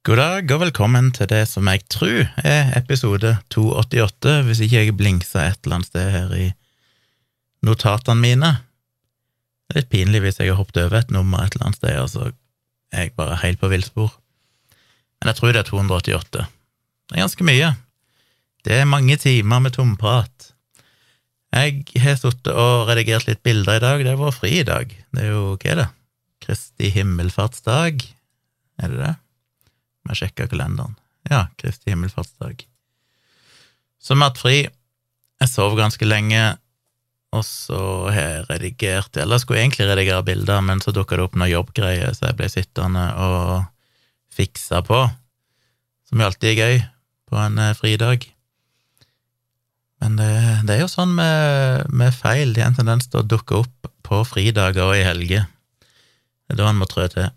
God dag og velkommen til det som jeg tror er episode 288, hvis ikke jeg blinksa et eller annet sted her i notatene mine. Det er litt pinlig hvis jeg har hoppet over et nummer et eller annet sted, og så er jeg bare helt på villspor. Men jeg tror det er 288. Det er ganske mye. Det er mange timer med tomprat. Jeg har sittet og redigert litt bilder i dag. Det er vår fri i dag. Det er jo, hva er det? Kristi himmelfartsdag? Er det det? Jeg sjekka kalenderen. Ja, Kristi himmelfartsdag. Så vi har hatt fri. Jeg sov ganske lenge, og så har jeg redigert Eller jeg skulle egentlig redigere bilder, men så dukka det opp noen jobbgreier, så jeg ble sittende og fiksa på, som jo alltid er gøy på en eh, fridag. Men det, det er jo sånn med, med feil, de har en tendens til å dukke opp på fridager og i helger. Det er da en må trø til.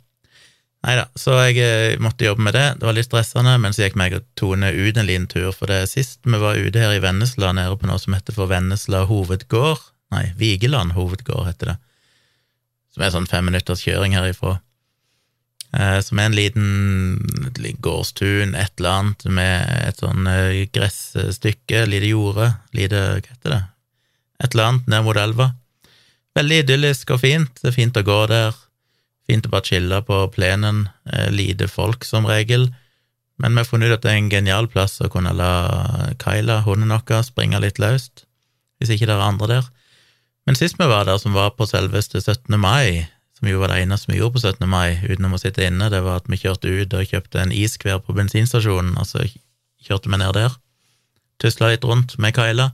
Nei da, så jeg eh, måtte jobbe med det. Det var litt stressende, men så gikk meg og Tone ut en liten tur, for det sist vi var ute her i Vennesla, nede på noe som heter for Vennesla hovedgård, nei, Vigeland hovedgård heter det, som er sånn fem minutters kjøring herifra, eh, som er en liten gårdstun, et eller annet, med et sånn eh, gressstykke, lite jorde, lite, hva heter det, et eller annet ned mot elva. Veldig idyllisk og fint, det er fint å gå der Fint å bare chille på plenen, eh, lite folk som regel, men vi har funnet ut at det er en genial plass å kunne la Kyla, hunden vår, springe litt løst, hvis ikke det er andre der. Men sist vi var der, som var på selveste 17. mai, som jo var det eneste vi gjorde på 17. mai utenom å sitte inne, det var at vi kjørte ut og kjøpte en iskver på bensinstasjonen, og så kjørte vi ned der, tusla litt rundt med Kyla.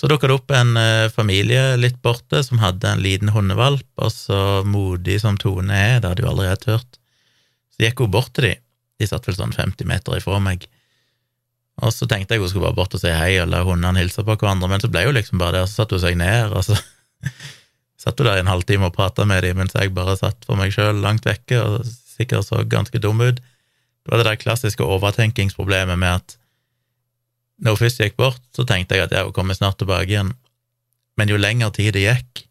Så dukka det opp en eh, familie litt borte som hadde en liten hundevalp, og så modig som Tone er, det hadde jo allerede hørt. så gikk hun bort til dem, de satt vel sånn 50 meter ifra meg, og så tenkte jeg hun skulle bare bort og si hei og la hundene hilse på hverandre, men så ble hun liksom bare der, så satte hun seg ned, og så satt hun der i en halvtime og prata med dem, mens jeg bare satt for meg sjøl langt vekke og sikkert så ganske dum ut. Det var det der klassiske overtenkingsproblemet med at når hun først gikk bort, så tenkte jeg at hun kommer snart tilbake igjen, men jo lengre tid det gikk,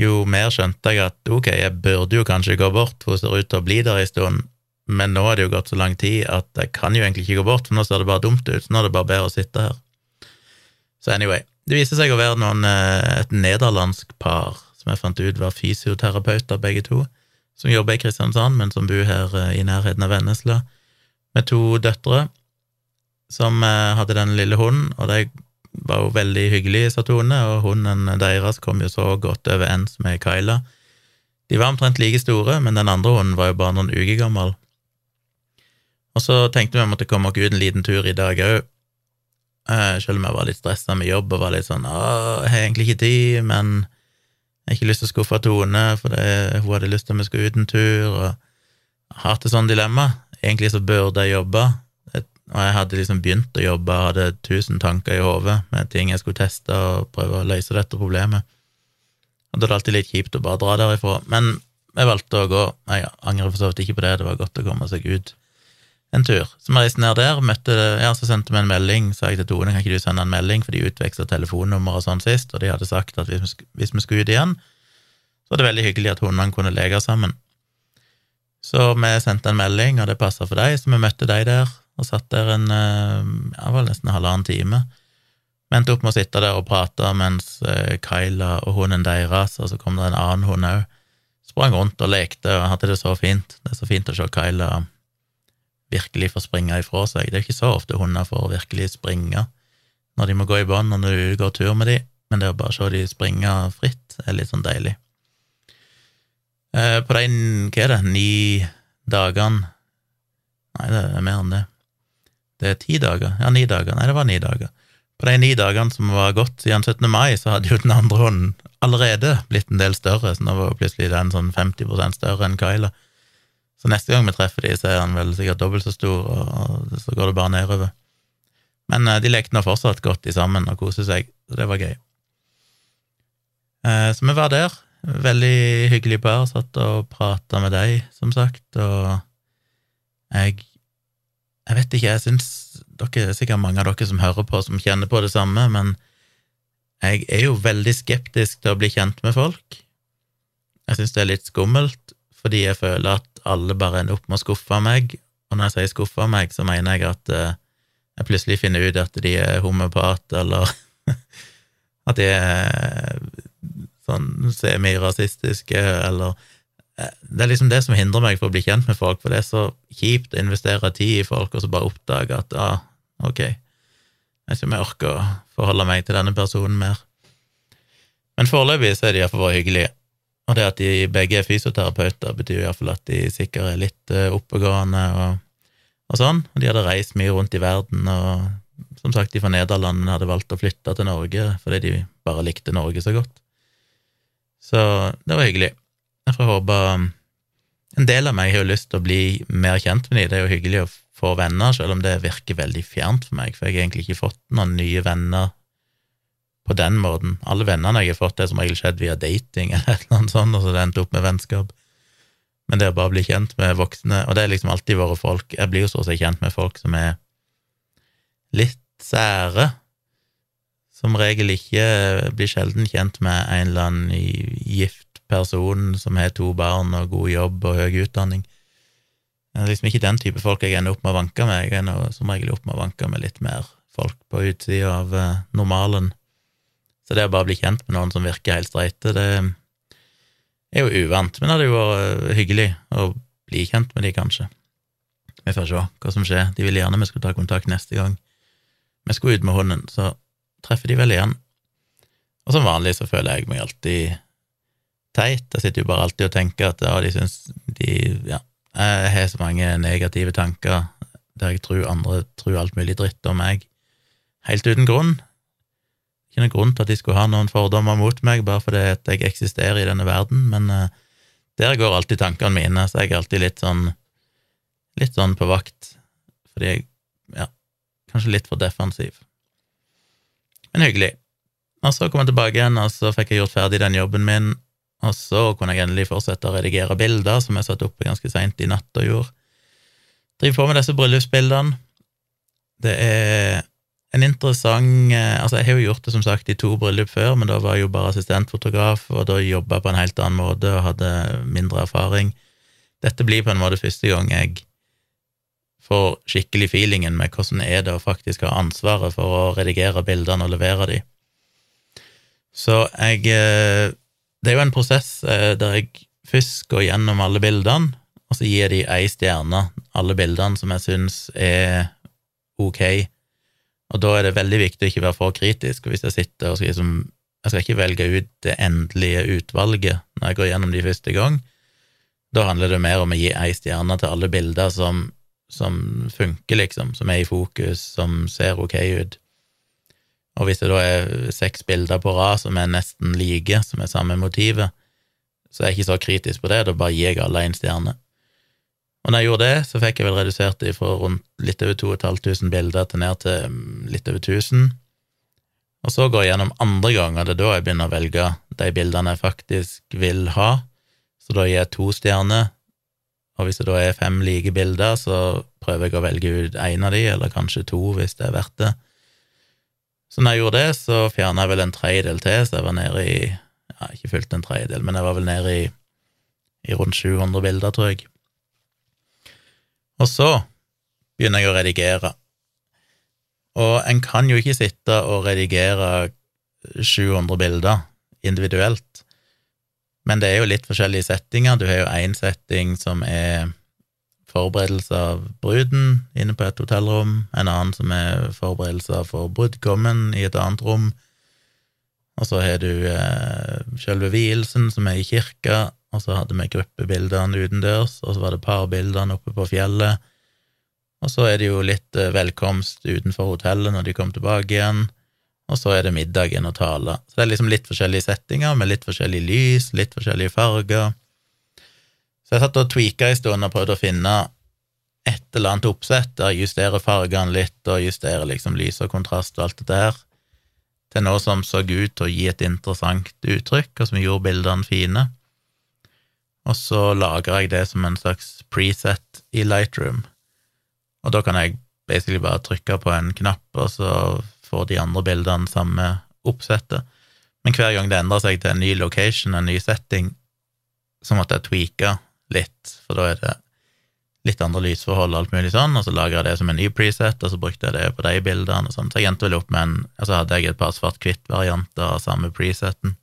jo mer skjønte jeg at ok, jeg burde jo kanskje gå bort, hun ser ut til å bli der en stund, men nå har det jo gått så lang tid at jeg kan jo egentlig ikke gå bort, for nå ser det bare dumt ut, så nå er det bare bedre å sitte her. Så anyway, det viser seg å være noen, eh, et nederlandsk par som jeg fant ut var fysioterapeuter, begge to, som jobber i Kristiansand, men som bor her eh, i nærheten av Vennesla, med to døtre som eh, hadde den lille hunden, og de var jo veldig hyggelige, sa Tone, og hunden deres kom jo så godt overens med Kyla. De var omtrent like store, men den andre hunden var jo bare noen uker gammel. Og så tenkte vi at vi måtte komme oss ut en liten tur i dag òg, eh, selv om jeg var litt stressa med jobb og var litt sånn jeg har egentlig ikke tid', men jeg har ikke lyst til å skuffe Tone, for det, hun hadde lyst til at vi skulle ut en tur, og jeg hater sånn dilemma. Egentlig så burde jeg jobbe, og jeg hadde liksom begynt å jobbe, hadde tusen tanker i hodet med ting jeg skulle teste og prøve å løse dette problemet. Og da er det alltid litt kjipt å bare dra derifra. Men jeg valgte å gå. Jeg angrer for så vidt ikke på det, det var godt å komme seg ut en tur. Så vi reiste ned der, møtte ja, så sendte vi en melding, sa jeg til Tone, kan ikke du sende en melding, for de utveksla telefonnummer og sånn sist, og de hadde sagt at hvis vi, skulle ut igjen, så var det veldig hyggelig at hundene kunne leke sammen. Så vi sendte en melding, og det passa for dem, så vi møtte deg der og satt der en eh, ja, vel nesten en halvannen time. Vi endte opp med å sitte der og prate mens eh, Kyla og hunden deres, og så kom det en annen hund òg, sprang rundt og lekte og hadde det så fint. Det er så fint å se Kyla virkelig få springe ifra seg. Det er ikke så ofte hunder får virkelig springe når de må gå i bånd når du går tur med dem, men det å bare se de springe fritt er litt sånn deilig. Eh, på de, hva er det, ni dagene Nei, det er mer enn det. Det er ti dager? Ja, ni dager. Nei, det var ni dager. På de ni dagene som var gått siden 17. mai, så hadde jo den andre hånden allerede blitt en del større, så nå var plutselig den sånn 50% større enn Kyla. Så neste gang vi treffer de, så er han vel sikkert dobbelt så stor, og så går det bare nedover. Men eh, de lekte nå fortsatt godt i sammen og koste seg, så det var gøy. Eh, så vi var der. Veldig hyggelig par. Satt og prata med deg, som sagt, og jeg jeg vet ikke, jeg syns dere er sikkert mange av dere som hører på, som kjenner på det samme, men jeg er jo veldig skeptisk til å bli kjent med folk. Jeg syns det er litt skummelt, fordi jeg føler at alle bare ender opp med å skuffe meg, Og når jeg sier skuffe meg, så mener jeg at eh, jeg plutselig finner ut at de er homopat, eller at de er sånn semirasistiske, eller eh, Det er liksom det som hindrer meg for å bli kjent med folk, for det er så kjipt å investere tid i folk og så bare oppdage at ah, ok, jeg vet ikke om jeg orker å forholde meg til denne personen mer. Men foreløpig så er de iallfall vært hyggelige. Og det at de begge er fysioterapeuter, betyr iallfall at de sikkert er litt eh, oppegående og, og sånn. Og de hadde reist mye rundt i verden, og som sagt, de fra Nederland hadde valgt å flytte til Norge fordi de bare likte Norge så godt. Så det var hyggelig. Jeg får håpe En del av meg har jo lyst til å bli mer kjent med dem. Det er jo hyggelig å få venner, selv om det virker veldig fjernt for meg, for jeg har egentlig ikke fått noen nye venner på den måten. Alle vennene jeg har fått, er som regel skjedd via dating eller et eller annet sånt, og så det endte opp med vennskap. Men det å bare bli kjent med voksne, og det er liksom alltid vært folk Jeg blir jo så å kjent med folk som er litt sære. Som regel ikke blir sjelden kjent med en eller annen gift person som har to barn og god jobb og høy utdanning. Det er liksom ikke den type folk jeg ender opp med å vanke med. Jeg ender som regel opp med å vanke med litt mer folk på utsida av uh, normalen. Så det å bare bli kjent med noen som virker helt streite, det er jo uvant. Men det hadde jo vært eh, hyggelig å bli kjent med de, kanskje. Vi får se hva som skjer. De ville gjerne vi skulle ta kontakt neste gang vi skulle ut med hunden, så treffer de vel igjen. Og som vanlig så føler jeg meg alltid teit. Jeg sitter jo bare alltid og tenker at ja, de syns de Ja, jeg har så mange negative tanker der jeg tror andre tror alt mulig dritt om meg, helt uten grunn. Ikke noen grunn til at de skulle ha noen fordommer mot meg, bare fordi at jeg eksisterer i denne verden, men uh, der går alltid tankene mine, så jeg er alltid litt sånn litt sånn på vakt, fordi jeg, ja, kanskje litt for defensiv. Men hyggelig. Og så kom jeg tilbake igjen, og så fikk jeg gjort ferdig den jobben min, og så kunne jeg endelig fortsette å redigere bilder, som jeg satte oppe ganske seint i natt og gjorde. Driver på med disse bryllupsbildene. Det er en interessant eh, Altså, jeg har jo gjort det som sagt i to bryllup før, men da var jeg jo bare assistentfotograf, og da jobba på en helt annen måte og hadde mindre erfaring. Dette blir på en måte første gang jeg får skikkelig feelingen med hvordan er det å faktisk ha ansvaret for å redigere bildene og levere de. Så jeg eh, Det er jo en prosess eh, der jeg først går gjennom alle bildene, og så gir de ei stjerne, alle bildene som jeg syns er ok og da er det veldig viktig å ikke være for kritisk. Hvis jeg sitter og skal liksom Jeg skal ikke velge ut det endelige utvalget når jeg går gjennom de første gang. Da handler det mer om å gi ei stjerne til alle bilder som, som funker, liksom, som er i fokus, som ser ok ut. Og hvis det da er seks bilder på rad som er nesten like, som er samme motivet, så er jeg ikke så kritisk på det, da bare gir jeg alle én stjerne. Og når jeg gjorde det, så fikk jeg vel redusert det fra rundt litt over 2500 bilder til ned til mm, litt over 1000. Og så går jeg gjennom andre ganger, det er da jeg begynner å velge de bildene jeg faktisk vil ha. Så da gir jeg to stjerner, og hvis det da er fem like bilder, så prøver jeg å velge ut én av de, eller kanskje to, hvis det er verdt det. Så når jeg gjorde det, så fjerna jeg vel en tredjedel til, så jeg var nede i ja, ikke fullt en tredjedel, men jeg var vel nede i, i rundt 700 bilder, tror jeg. Og så begynner jeg å redigere. Og en kan jo ikke sitte og redigere 700 bilder individuelt, men det er jo litt forskjellige settinger. Du har jo én setting som er forberedelse av bruden inne på et hotellrom, en annen som er forberedelse for brudgommen i et annet rom, og så har du eh, selve vielsen, som er i kirka, og så hadde vi gruppebildene utendørs, og så var det parbildene oppe på fjellet. Og så er det jo litt eh, velkomst utenfor hotellet når de kom tilbake igjen, og så er det middagen og tale. Så det er liksom litt forskjellige settinger med litt forskjellig lys, litt forskjellige farger. Så jeg satt og tweaka en stund og prøvde å finne et eller annet oppsett der jeg fargene litt og justerer liksom lys og kontrast og alt det der, til noe som så ut til å gi et interessant uttrykk, og som gjorde bildene fine og så lagrer jeg det som en slags preset i Lightroom. Og da kan jeg basically bare trykke på en knapp, og så får de andre bildene samme oppsettet. Men hver gang det endrer seg til en ny location, en ny setting, så måtte jeg tweake litt, for da er det litt andre lysforhold og alt mulig sånn, og så lagra jeg det som en ny preset, og så brukte jeg det på de bildene og sånn. Så jeg endte vel opp med en Og så hadde jeg et par svart-hvitt-varianter av samme preseten.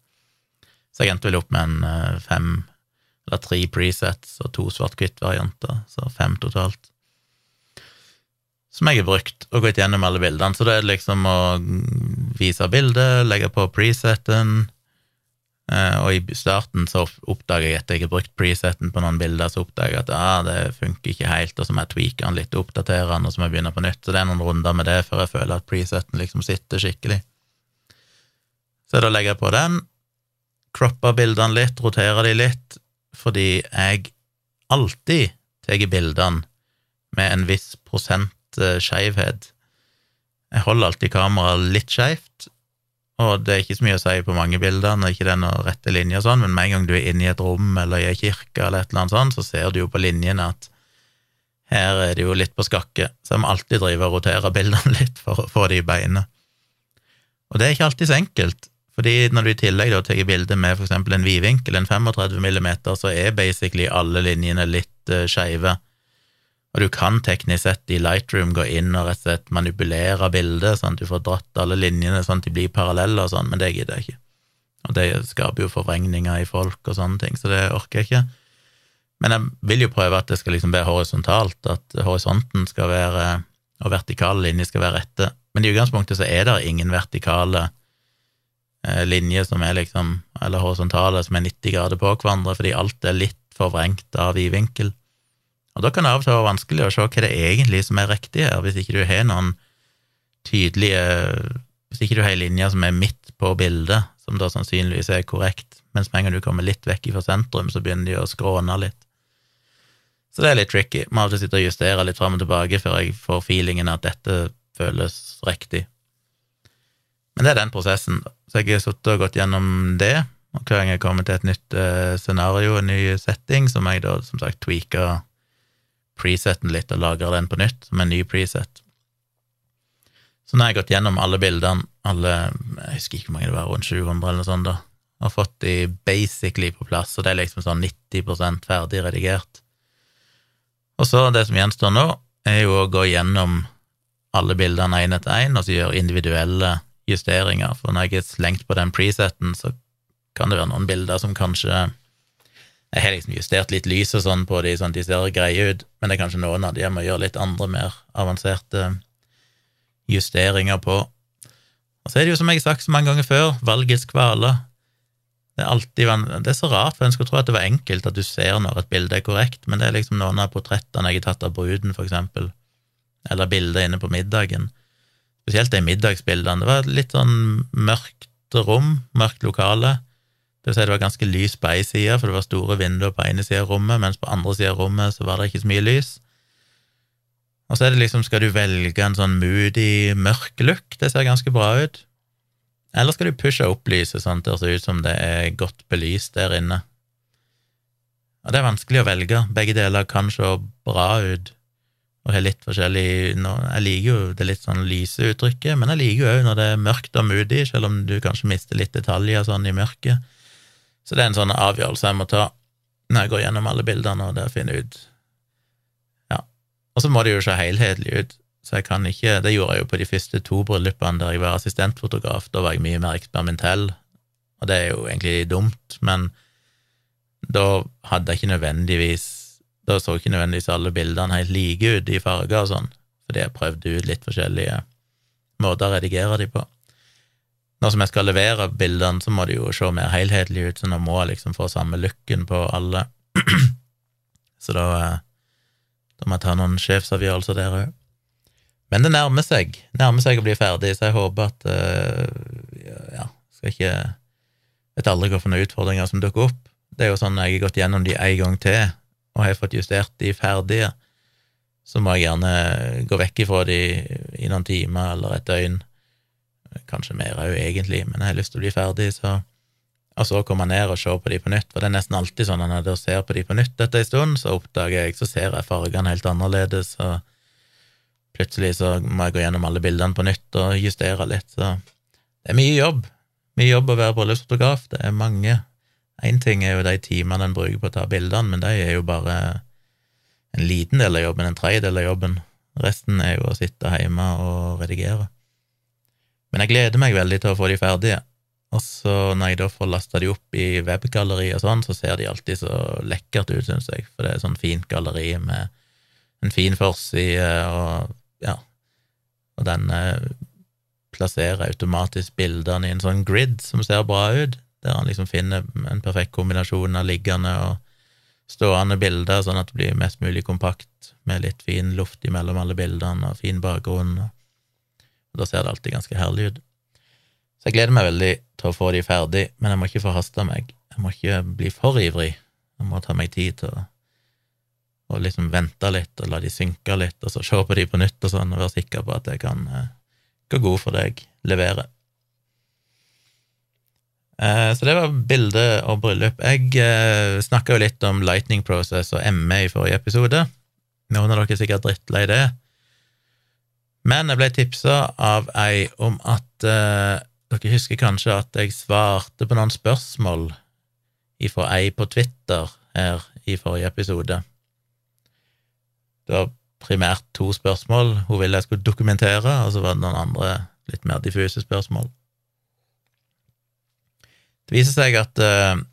Så jeg endte vel opp med en eh, fem eller tre presets og to svart-hvitt-varianter, så fem totalt. Som jeg har brukt og gått gjennom alle bildene. Så det er liksom å vise bildet, legge på preseten, og i starten så oppdaga jeg etter jeg har brukt preseten på noen bilder, så oppdaga jeg at ah, det funker ikke helt, og så må jeg tweake den litt, og oppdatere den, og så må jeg begynne på nytt. Så det er noen runder med det før jeg føler at preseten liksom sitter skikkelig. Så da legger jeg på den, cropper bildene litt, roterer de litt, fordi jeg alltid tar bildene med en viss prosent uh, skeivhet. Jeg holder alltid kameraet litt skeivt, og det er ikke så mye å si på mange bilder når ikke det er noen rette linjer og sånn, men med en gang du er inne i et rom eller i ei kirke eller et eller annet sånt, så ser du jo på linjene at her er det jo litt på skakke, så jeg må alltid drive og rotere bildene litt for å få de i beinet. Og det er ikke alltid så enkelt, fordi når du i tillegg da tar bilde med for eksempel en vidvinkel, en 35 millimeter, så er basically alle linjene litt uh. Og du kan teknisk sett i Lightroom gå inn og rett og slett manipulere bildet, sånn at du får dratt alle linjene sånn at de blir parallelle og sånn, men det gidder jeg ikke. Og det skaper jo forvrengninger i folk og sånne ting, så det orker jeg ikke. Men jeg vil jo prøve at det skal liksom være horisontalt, at horisonten skal være og vertikale linjer skal være rette. Men i utgangspunktet så er det ingen vertikale eh, linjer som er liksom, eller horisontale som er 90 grader på hverandre, fordi alt er litt forvrengt av i vinkel. Og da kan det av og til være vanskelig å se hva det er egentlig som er riktig her, hvis ikke du har noen tydelige Hvis ikke du har ei linje som er midt på bildet, som da sannsynligvis er korrekt, mens med en gang du kommer litt vekk fra sentrum, så begynner de å skråne litt. Så det er litt tricky. Må alltid sitte og justere litt fram og tilbake før jeg får feelingen at dette føles riktig. Men det er den prosessen. Så jeg har sittet og gått gjennom det, og hver gang jeg kommer til et nytt uh, scenario, en ny setting, som jeg da som sagt tweaker preseten litt og lagra den på nytt som en ny preset. Så nå har jeg gått gjennom alle bildene, alle Jeg husker ikke hvor mange det var, rundt 700 eller noe sånt, da. Og fått de basically på plass, og det er liksom sånn 90% ferdig redigert. Og så, det som gjenstår nå, er jo å gå gjennom alle bildene én etter én, og så gjøre individuelle justeringer. For når jeg har slengt på den preseten, så kan det være noen bilder som kanskje jeg har liksom justert litt lys og sånn på de, sånn at de ser greie ut, men det er kanskje noen av de jeg må gjøre litt andre, mer avanserte justeringer på. Og så er det jo, som jeg har sagt så mange ganger før, valgets kvaler. Det er alltid Det er så rart, for en skulle tro at det var enkelt at du ser når et bilde er korrekt, men det er liksom noen av portrettene jeg har tatt av bruden, for eksempel, eller bildet inne på middagen. Spesielt de middagsbildene. Det var litt sånn mørkt rom, mørkt lokale det vil si det var ganske lys på ei side, for det var store vinduer på ene sida av rommet, mens på andre sida av rommet så var det ikke så mye lys. Og så er det liksom, skal du velge en sånn moody, mørk look? Det ser ganske bra ut. Eller skal du pushe opp lyset sånn at det ser ut som det er godt belyst der inne? Og det er vanskelig å velge. Begge deler kan se bra ut og har litt forskjellig Jeg liker jo det litt sånn lyse uttrykket, men jeg liker jo òg når det er mørkt og moody, selv om du kanskje mister litt detaljer sånn i mørket. Så det er en sånn avgjørelse jeg må ta når jeg går gjennom alle bildene og der finner ut Ja. Og så må det jo se helhetlig ut, så jeg kan ikke Det gjorde jeg jo på de første to bryllupene der jeg var assistentfotograf. Da var jeg mye mer eksperimentell, og det er jo egentlig dumt, men da hadde jeg ikke nødvendigvis Da så ikke nødvendigvis alle bildene helt like ut i farger og sånn, fordi jeg prøvde ut litt forskjellige måter å redigere de på. Nå som jeg skal levere bildene, så må de jo se mer helhetlig ut, så nå må jeg liksom få samme looken på alle. så da, eh, da må jeg ta noen sjefsavgjørelser der òg. Men det nærmer seg, nærmer seg å bli ferdig, så jeg håper at uh, Ja, skal ikke Vet aldri noen utfordringer som dukker opp. Det er jo sånn når jeg har gått gjennom de en gang til, og har fått justert de ferdige, så må jeg gjerne gå vekk ifra de i noen timer eller et døgn Kanskje mer òg, egentlig, men jeg har lyst til å bli ferdig, så Og så komme ned og se på de på nytt, for det er nesten alltid sånn at når jeg ser på de på nytt etter en stund, så oppdager jeg, så ser jeg fargene helt annerledes, og plutselig så må jeg gå gjennom alle bildene på nytt og justere litt, så det er mye jobb. Mye jobb å være bryllupsfotograf, det er mange. Én ting er jo de timene en bruker på å ta bildene, men de er jo bare en liten del av jobben, en tredjedel av jobben. Resten er jo å sitte hjemme og redigere. Men jeg gleder meg veldig til å få de ferdige. Og så når jeg da får lasta de opp i webgalleri og sånn, så ser de alltid så lekkert ut, syns jeg, for det er sånn fint galleri med en fin forside og ja, og den eh, plasserer automatisk bildene i en sånn grid som ser bra ut, der han liksom finner en perfekt kombinasjon av liggende og stående bilder, sånn at det blir mest mulig kompakt, med litt fin luft imellom alle bildene og fin bakgrunn. Og da ser det alltid ganske herlig ut. Så jeg gleder meg veldig til å få de ferdig, men jeg må ikke forhaste meg. Jeg må ikke bli for ivrig. Jeg må ta meg tid til å og liksom vente litt og la de synke litt, og så se på de på nytt og sånn, og være sikker på at jeg kan eh, gå god for deg, levere. Eh, så det var bilde og bryllup. Jeg eh, snakka jo litt om Lightning Process og ME i forrige episode. Noen av dere er sikkert drittlei det. Men jeg ble tipsa av ei om at eh, dere husker kanskje at jeg svarte på noen spørsmål ifra ei på Twitter her i forrige episode. Det var primært to spørsmål hun ville jeg skulle dokumentere, og så var det noen andre litt mer diffuse spørsmål. Det viser seg at eh,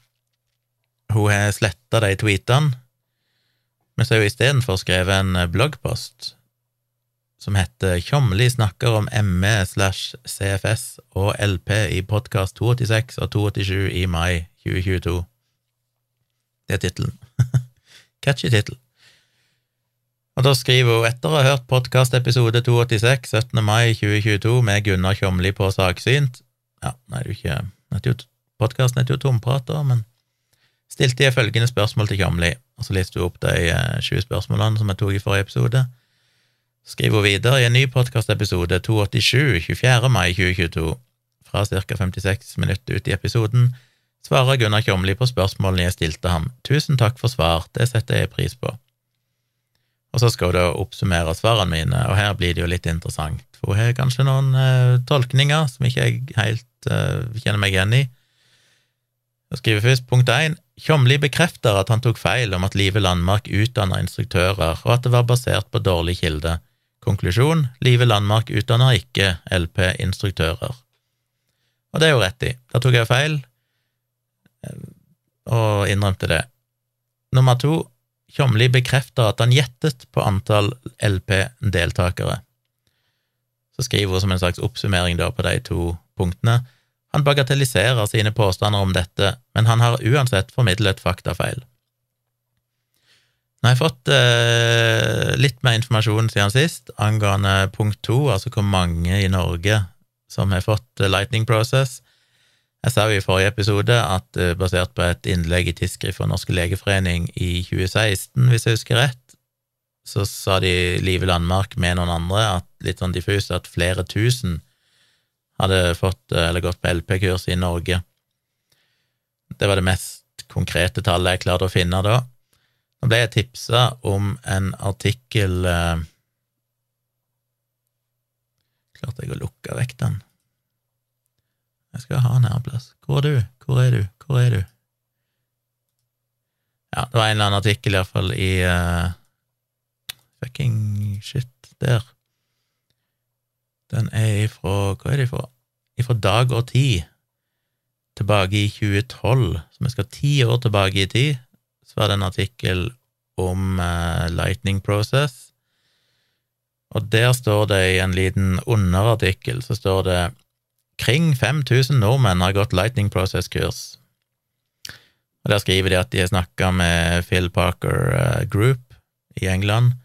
hun har sletta de tweetene, men så har hun istedenfor skrevet en bloggpost som heter Tjomli snakker om ME slash CFS og LP i podkast 286 og 287 i mai 2022. Det er tittelen. Catchy tittel. Og da skriver hun etter å ha hørt podkastepisode 286 17. mai 2022 med Gunnar Tjomli på Saksynt Ja, nei, det er jo ikke Podkasten heter jo Tomprat, da, men stilte jeg følgende spørsmål til Tjomli, og så lister hun opp de 20 eh, spørsmålene som jeg tok i forrige episode skriver hun videre i en ny podkastepisode 287 24. mai 2022, fra ca. 56 minutter ut i episoden, svarer Gunnar Kjomli på spørsmålene jeg stilte ham. Tusen takk for svar, det setter jeg pris på. Og så skal hun da oppsummere svarene mine, og her blir det jo litt interessant, for hun har kanskje noen uh, tolkninger som ikke jeg helt uh, kjenner meg igjen i. Hun skriver først punkt én. Tjomli bekrefter at han tok feil om at Live Landmark utdanner instruktører, og at det var basert på dårlig kilde. Konklusjon Live Landmark utdanner ikke LP-instruktører. Og det er jo rett i. Da tok jeg feil, eh, og innrømte det. Nummer to, Tjomli bekrefter at han gjettet på antall LP-deltakere. Så skriver hun som en slags oppsummering da på de to punktene. Han bagatelliserer sine påstander om dette, men han har uansett formidlet faktafeil. Nå har jeg fått eh, litt mer informasjon siden sist angående punkt to, altså hvor mange i Norge som har fått eh, Lightning Process. Jeg sa jo i forrige episode at eh, basert på et innlegg i Tidsskrift for Norske legeforening i 2016, hvis jeg husker rett, så sa de Live Landmark med noen andre at litt sånn diffust at flere tusen hadde fått, eh, eller gått på LP-kurs i Norge. Det var det mest konkrete tallet jeg klarte å finne da. Nå ble jeg tipsa om en artikkel eh, Klarte jeg å lukke vekk den. Jeg skal ha den her en plass. Hvor er du? Hvor er du? Hvor er du? Ja, det var en eller annen artikkel, iallfall, i uh, Fucking shit, der. Den er ifra Hva er det ifra? Ifra Dag og Tid, tilbake i 2012, så vi skal ti år tilbake i tid så var det en artikkel om eh, Lightning Process, og der står det i en liten underartikkel så står det kring 5000 nordmenn har gått Lightning Process-kurs. Og Der skriver de at de har snakka med Phil Parker uh, Group i England,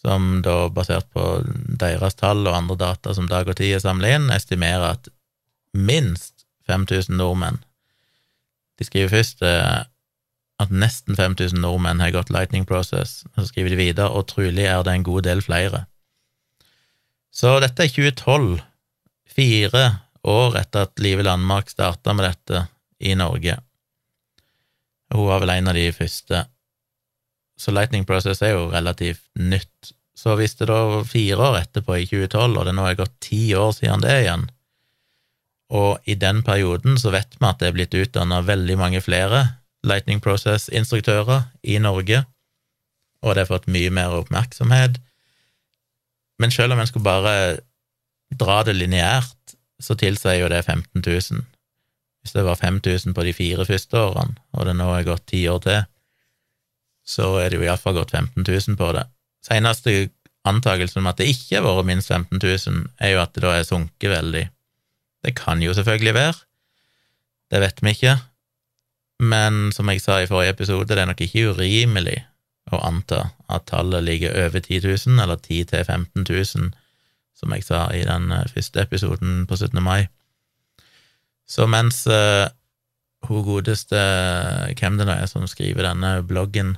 som da, basert på deres tall og andre data som Dag og Tid har samla inn, estimerer at minst 5000 nordmenn De skriver først uh, at nesten 5000 nordmenn har gått Lightning Process. Så skriver de videre, og trolig er det en god del flere. Så dette er 2012, fire år etter at Live Landmark starta med dette i Norge. Hun var vel en av de første. Så Lightning Process er jo relativt nytt. Så hvis det da var fire år etterpå, i 2012, og det nå er gått ti år siden det igjen, og i den perioden så vet vi at det er blitt utdanna veldig mange flere Lightning Process-instruktører i Norge, og det har fått mye mer oppmerksomhet. Men selv om en skulle bare dra det lineært, så tilsier jo det 15 000. Hvis det var 5000 på de fire første årene, og det nå er gått ti år til, så er det jo iallfall gått 15 000 på det. Seneste antakelsen om at det ikke har vært minst 15 000, er jo at det da er sunket veldig. Det kan jo selvfølgelig være, det vet vi ikke, men som jeg sa i forrige episode, det er nok ikke urimelig å anta at tallet ligger over 10 000, eller 10 000-15 000, som jeg sa i den eh, første episoden på 17. mai. Så mens uh, hun godeste, hvem det nå er som skriver denne bloggen,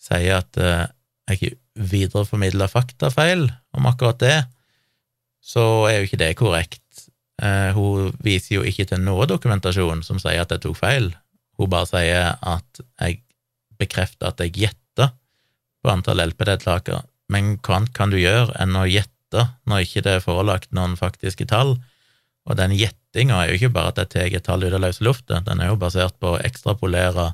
sier at uh, jeg videreformidler faktafeil om akkurat det, så er jo ikke det korrekt. Uh, hun viser jo ikke til noe dokumentasjon som sier at jeg tok feil. Hun bare sier at jeg bekrefter at jeg gjetter på antall LP-deltakere. Men hva annet kan du gjøre enn å gjette når ikke det er forelagt noen faktiske tall? Og den gjettinga er jo ikke bare at jeg tar et tall ut av løse lufta, den er jo basert på å ekstrapolere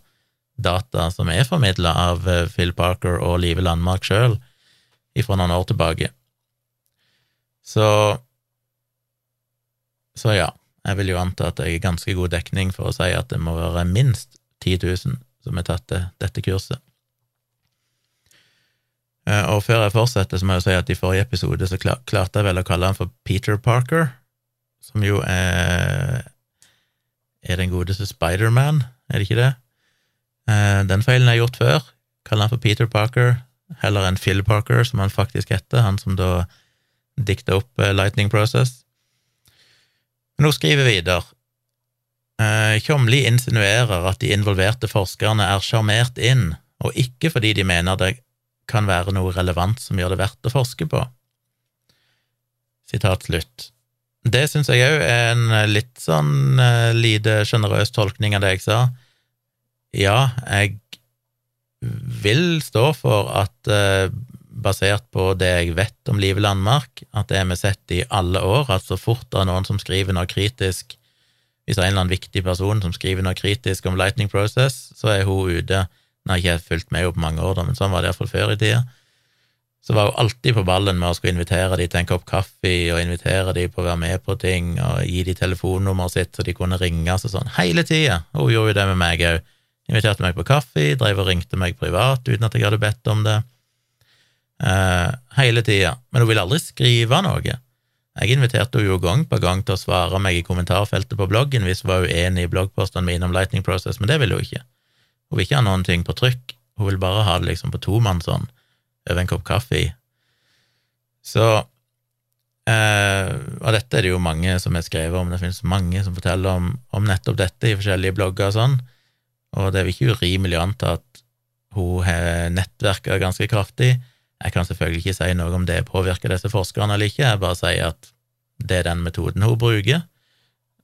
data som er formidla av eh, Phil Parker og Live Landmark sjøl ifra noen år tilbake. Så Så ja, jeg vil jo anta at jeg er ganske god dekning for å si at det må være minst 10 000 som har tatt dette kurset. Eh, og før jeg fortsetter, så må jeg si at i forrige episode så klarte jeg vel å kalle han for Peter Parker, som jo er er den godeste Spiderman, er det ikke det? Eh, den feilen jeg har gjort før. Kaller han for Peter Parker, heller enn Phil Parker, som han faktisk heter, han som da dikta opp eh, Lightning Process. Men hun skriver videre. Tjomli insinuerer at de involverte forskerne er sjarmert inn, og ikke fordi de mener det kan være noe relevant som gjør det verdt å forske på. Sitat slutt. Det syns jeg òg er en litt sånn uh, lite sjenerøs tolkning av det jeg sa. Ja, jeg vil stå for at, uh, basert på det jeg vet om Live Landmark, at det har vi sett i alle år, at så fort det er noen som skriver noe kritisk Hvis det er en eller annen viktig person som skriver noe kritisk om Lightning Process, så er hun ute. Nå jeg ikke fulgt med henne på mange år, da, men sånn var det iallfall før i tida så var hun alltid på ballen med å skulle invitere dem til en kopp kaffe og invitere dem på å være med på ting og gi dem telefonnummeret sitt så de kunne ringes og sånn, hele tida. Hun gjorde jo det med meg òg. Inviterte meg på kaffe, drev og ringte meg privat uten at jeg hadde bedt om det. Uh, hele tida. Men hun vil aldri skrive noe. Jeg inviterte henne jo gang på gang til å svare meg i kommentarfeltet på bloggen hvis hun var uenig i bloggpostene mine om Lightning Process, men det ville hun ikke. Hun vil ikke ha noen ting på trykk, hun vil bare ha det liksom på tomannshånd over en kopp kaffe. Så eh, Og dette er det jo mange som har skrevet om, det finnes mange som forteller om, om nettopp dette i forskjellige blogger og sånn, og det er vel ikke urimelig å anta at hun har nettverka ganske kraftig. Jeg kan selvfølgelig ikke si noe om det påvirker disse forskerne eller ikke, jeg bare sier at det er den metoden hun bruker.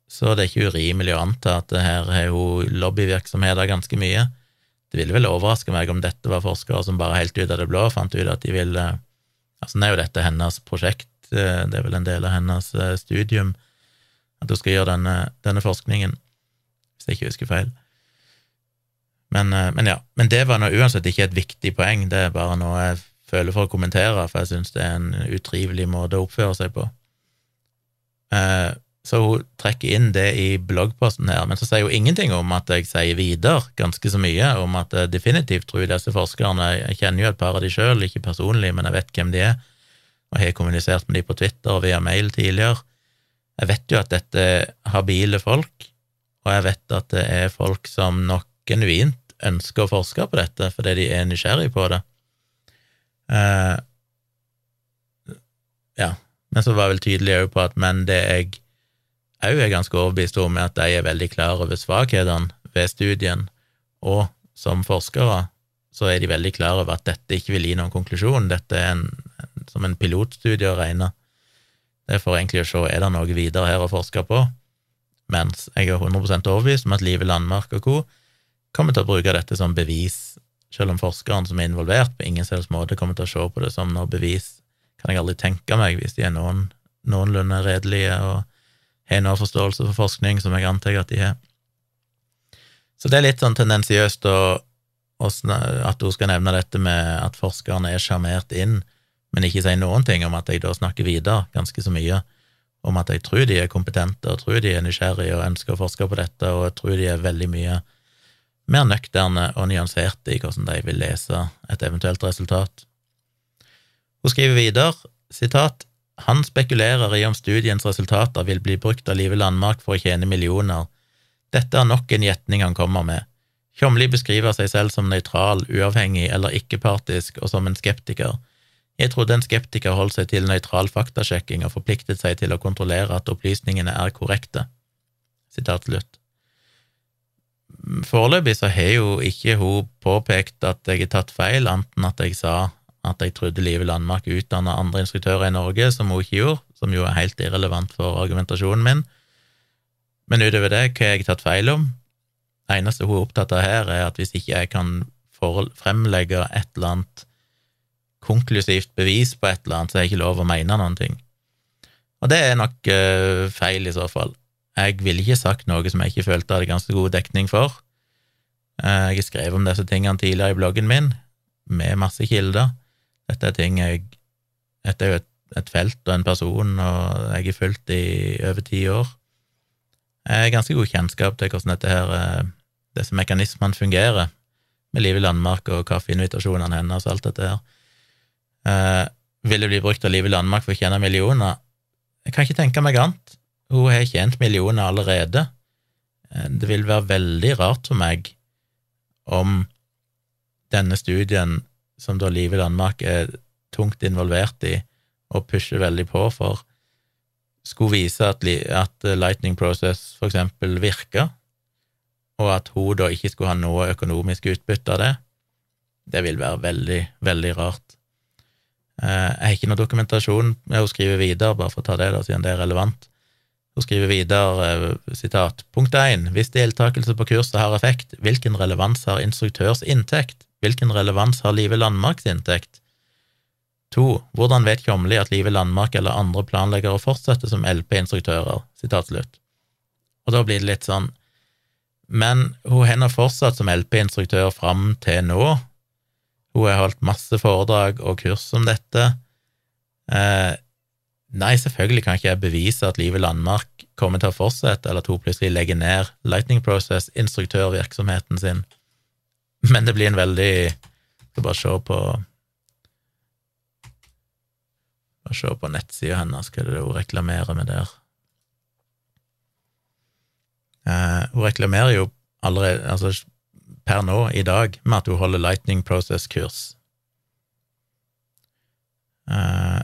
Så det er ikke urimelig å anta at her har hun lobbyvirksomheter ganske mye. Det ville vel overraske meg om dette var forskere som bare helt ut av det blå fant ut at de ville Altså, nå er jo dette hennes prosjekt, eh, det er vel en del av hennes eh, studium, at hun skal gjøre denne, denne forskningen, hvis jeg ikke husker feil. Men, eh, men, ja, men det var nå uansett ikke et viktig poeng, det er bare noe jeg føler for å kommentere, for jeg syns det er en utrivelig måte å oppføre seg på. Så hun trekker inn det i bloggposten her, men så sier hun ingenting om at jeg sier videre ganske så mye, om at jeg definitivt tror disse forskerne Jeg kjenner jo et par av de sjøl, ikke personlig, men jeg vet hvem de er, og har kommunisert med de på Twitter og via mail tidligere. Jeg vet jo at dette er habile folk, og jeg vet at det er folk som nok genuint ønsker å forske på dette fordi de er nysgjerrig på det. Uh, ja, men så var jeg vel tydelig òg på at men det jeg òg er ganske overbevist om, at de er veldig klar over svakhetene ved studien, og som forskere så er de veldig klar over at dette ikke vil gi noen konklusjon, dette er en, som en pilotstudie å regne. Det er for egentlig å se er det noe videre her å forske på, mens jeg er 100% overbevist om at Live Landmark og co. kommer til å bruke dette som bevis, selv om forskeren som er involvert, på ingen selvs måte kommer til å se på det som noe bevis, kan jeg aldri tenke meg, hvis de er noen, noenlunde redelige og har noe forståelse for forskning, som jeg antar at de har. Så det er litt sånn tendensiøst at hun skal nevne dette med at forskerne er sjarmert inn, men ikke si noen ting om at jeg da snakker videre ganske så mye om at jeg tror de er kompetente, og tror de er nysgjerrige og ønsker å forske på dette, og jeg tror de er veldig mye mer nøkterne og nyanserte i hvordan de vil lese et eventuelt resultat. Hun skriver videre, sitat, han spekulerer i om studiens resultater vil bli brukt av Live Landmark for å tjene millioner. Dette er nok en gjetning han kommer med. Tjomli beskriver seg selv som nøytral, uavhengig eller ikke-partisk og som en skeptiker. Jeg trodde en skeptiker holdt seg til nøytral faktasjekking og forpliktet seg til å kontrollere at opplysningene er korrekte. Sitat slutt. Foreløpig så har jo ikke hun påpekt at jeg har tatt feil, anten at jeg sa at jeg trodde Live Landmark utdanna andre instruktører i Norge, som hun ikke gjorde, som jo er helt irrelevant for argumentasjonen min. Men utover det, hva har jeg tatt feil om? Det eneste hun er opptatt av her, er at hvis ikke jeg kan fremlegge et eller annet konklusivt bevis på et eller annet, så er jeg ikke lov å mene noen ting. Og det er nok uh, feil, i så fall. Jeg ville ikke sagt noe som jeg ikke følte hadde ganske god dekning for. Uh, jeg har skrevet om disse tingene tidligere i bloggen min, med masse kilder. Dette er ting jeg Dette er jo et, et felt og en person, og jeg har fulgt i over ti år. Jeg har ganske god kjennskap til hvordan dette her, uh, disse mekanismene fungerer, med Liv i Landmark og kaffeinvitasjonene hennes og alt dette her. Uh, vil det bli brukt av Liv i Landmark for å tjene millioner? Jeg kan ikke tenke meg annet. Hun har tjent millioner allerede. Uh, det vil være veldig rart for meg om denne studien, som da Liv i Danmark er tungt involvert i og pusher veldig på for, skulle vise at, at Lightning Process for eksempel virka, og at hun da ikke skulle ha noe økonomisk utbytte av det, det vil være veldig, veldig rart. Eh, jeg har ikke noe dokumentasjon med å skrive videre, bare for å ta det, da, siden det er relevant. Hun skriver videre, eh, sitat, punkt 1. Hvis deltakelse på kurset har effekt, hvilken relevans har instruktørs inntekt? Hvilken relevans har Live Landmarks inntekt? 2. Hvordan vet Kjomli at Live Landmark eller andre planlegger å fortsette som LP-instruktører? Sitat slutt. Og da blir det litt sånn, men hun har fortsatt som LP-instruktør fram til nå, hun har holdt masse foredrag og kurs om dette. Eh, nei, selvfølgelig kan ikke jeg bevise at Live Landmark kommer til å fortsette, eller at hun plutselig legger ned Lightning Process, instruktørvirksomheten sin, men det blir en veldig Skal bare se på Bare se på nettsida hennes, hva er det hun reklamerer med der? Uh, hun reklamerer jo allerede altså per nå, i dag, med at hun holder Lightning Process-kurs. Uh,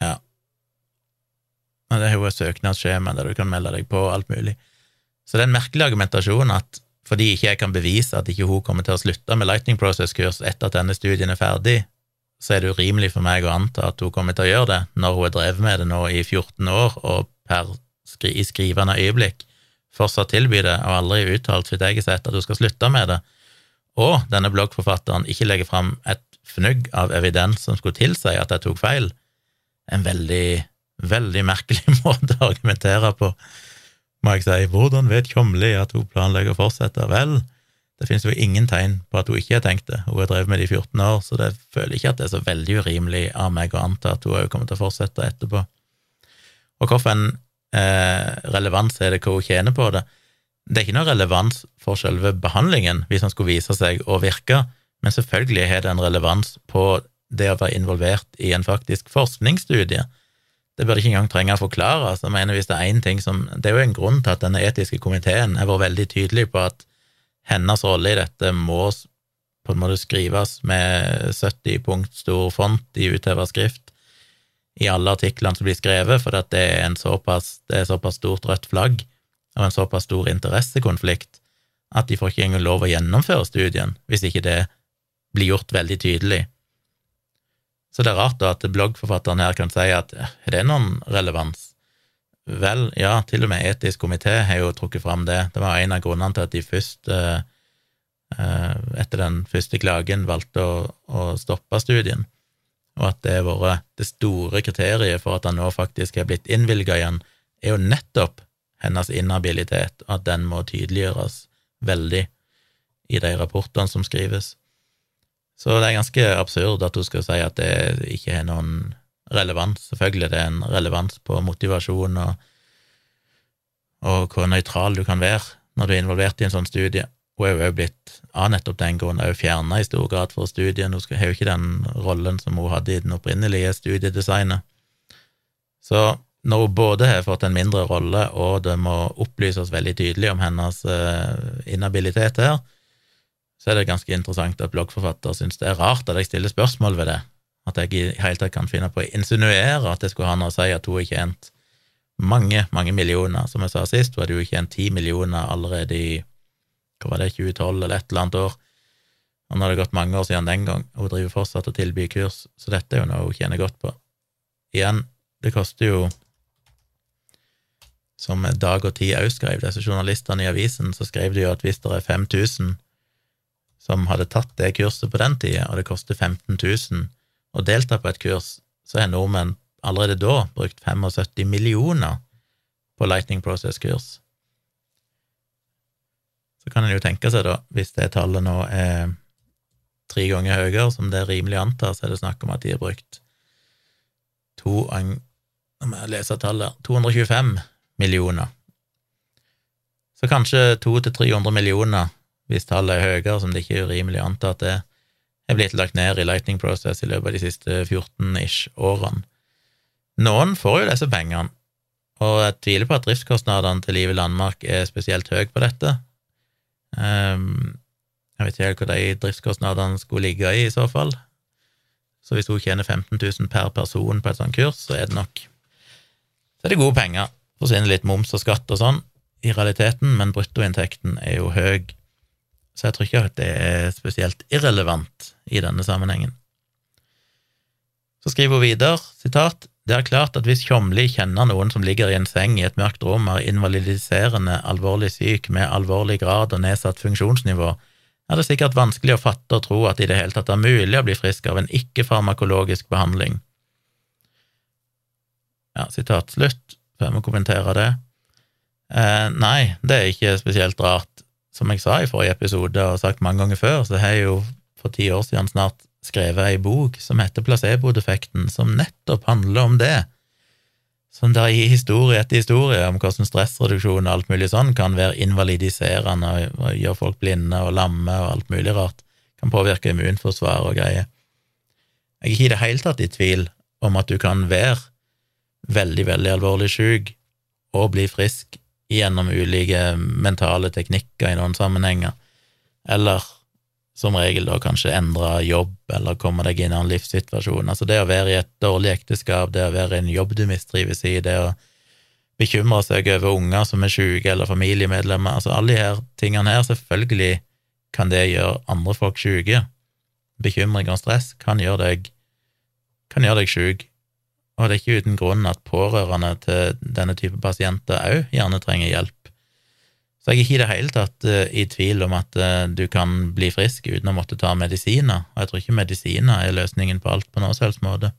ja. Det er jo et søknadsskjema der du kan melde deg på, og alt mulig. Så det er en merkelig argumentasjon at fordi ikke jeg kan bevise at ikke hun kommer til å slutte med Lightning Process-kurs etter at denne studien er ferdig, så er det urimelig for meg å anta at hun kommer til å gjøre det, når hun har drevet med det nå i 14 år og per, i skrivende øyeblikk fortsatt tilby det, og aldri uttalt sitt eget sett at hun skal slutte med det, og denne bloggforfatteren ikke legger fram et fnugg av evidens som skulle tilsi at jeg tok feil, en veldig, veldig merkelig måte å argumentere på, må jeg si. Hvordan vet Tjomli at hun planlegger å fortsette? Vel, det finnes jo ingen tegn på at hun ikke har tenkt det, hun har drevet med det i 14 år, så det føler ikke at det er så veldig urimelig av meg å anta at hun òg kommer til å fortsette etterpå. Og hvorfor en eh, relevans er det hva hun tjener på det. Det er ikke noe relevans for selve behandlingen hvis den skulle vise seg å virke, men selvfølgelig har det en relevans på det å være involvert i en faktisk forskningsstudie. Det burde ikke engang trenge å forklare. Jeg mener hvis Det er en ting som, det er jo en grunn til at denne etiske komiteen har vært veldig tydelig på at hennes rolle i dette må på en måte skrives med 70 punkt stor font i skrift, i alle artiklene som blir skrevet, for det er, en såpass, det er såpass stort rødt flagg og en såpass stor interessekonflikt at de får ikke engang lov å gjennomføre studien hvis ikke det blir gjort veldig tydelig. Så det er rart da at bloggforfatteren her kan si at er det noen relevans? Vel, ja, til og med etisk komité har jo trukket fram det. Det var en av grunnene til at de først, eh, eh, etter den første klagen, valgte å, å stoppe studien og at det har vært det store kriteriet for at han nå faktisk har blitt innvilga igjen, er jo nettopp hennes inhabilitet, at den må tydeliggjøres veldig i de rapportene som skrives. Så det er ganske absurd at hun skal si at det ikke har noen relevans. Selvfølgelig er det en relevans på motivasjon og, og hvor nøytral du kan være når du er involvert i en sånn studie. Hun er jo også blitt, av nettopp den grunn, òg fjerna i stor grad fra studien. Hun har jo ikke den rollen som hun hadde i den opprinnelige studiedesignet. Så når hun både har fått en mindre rolle, og det må opplyses veldig tydelig om hennes uh, inhabilitet her, så er det ganske interessant at bloggforfatter syns det er rart at jeg stiller spørsmål ved det, at jeg i hele tatt kan finne på å insinuere at det skulle ha noe å si at hun har tjent mange, mange millioner. Som jeg sa sist, hun hadde jo tjent ti millioner allerede i hva var det, 2012 eller et eller annet år. Og nå har det gått mange år siden den gang, og hun driver fortsatt og tilbyr kurs, så dette er jo noe hun tjener godt på. Igjen, det koster jo Som Dag og Tid òg skrev, disse journalistene i avisen, så skrev de jo at hvis det er 5000 som hadde tatt det kurset på den tida, og det koster 15 000 å delta på et kurs, så har nordmenn allerede da brukt 75 millioner på Lightning Process-kurs. Så kan en jo tenke seg, da, hvis det tallet nå er tre ganger høyere, som det er rimelig å anta, så er det snakk om at de har brukt to Nå må jeg lese tallet 225 millioner. Så kanskje 200-300 millioner hvis tallet er høyere, som det ikke er urimelig å anta at det er blitt lagt ned i Lightning Process i løpet av de siste 14-ish årene. Noen får jo disse pengene, og jeg tviler på at driftskostnadene til Liv i Landmark er spesielt høye på dette. Um, jeg vet ikke helt hva de driftskostnadene skulle ligge i, i så fall. Så hvis hun tjener 15 000 per person på et sånt kurs, så er det nok Så er det gode penger. Forsvinner litt moms og skatt og sånn i realiteten, men bruttoinntekten er jo høy så jeg tror ikke at det er spesielt irrelevant i denne sammenhengen. Så skriver hun videre, sitat, det er klart at hvis Tjomli kjenner noen som ligger i en seng i et mørkt rom, er invalidiserende alvorlig syk med alvorlig grad og nedsatt funksjonsnivå, er det sikkert vanskelig å fatte og tro at det i det hele tatt er mulig å bli frisk av en ikke-farmakologisk behandling. Ja, sitat slutt, før vi kommenterer det. Eh, nei, det er ikke spesielt rart som jeg sa i forrige episode og sagt mange ganger før, så har jeg jo for ti år siden snart skrevet ei bok som heter Placebo-defekten, som nettopp handler om det. Som der i historie etter historie om hvordan stressreduksjon og alt mulig sånn kan være invalidiserende og gjøre folk blinde og lamme og alt mulig rart. Kan påvirke immunforsvar og greier. Jeg er ikke i det hele tatt i tvil om at du kan være veldig, veldig alvorlig syk og bli frisk gjennom ulike mentale teknikker i noen sammenhenger, eller som regel da kanskje endre jobb eller komme deg inn i en livssituasjon. Altså det å være i et dårlig ekteskap, det å være i en jobb du mistrives i, det å bekymre seg over unger som er syke, eller familiemedlemmer, altså alle de tingene her, selvfølgelig kan det gjøre andre folk syke. Bekymring og stress kan gjøre deg, kan gjøre deg syk, og det er ikke uten grunn at pårørende til denne type pasienter òg gjerne trenger hjelp. Så jeg er ikke i det hele tatt uh, i tvil om at uh, du kan bli frisk uten å måtte ta medisiner, og jeg tror ikke medisiner er løsningen på alt på noen selvs måte.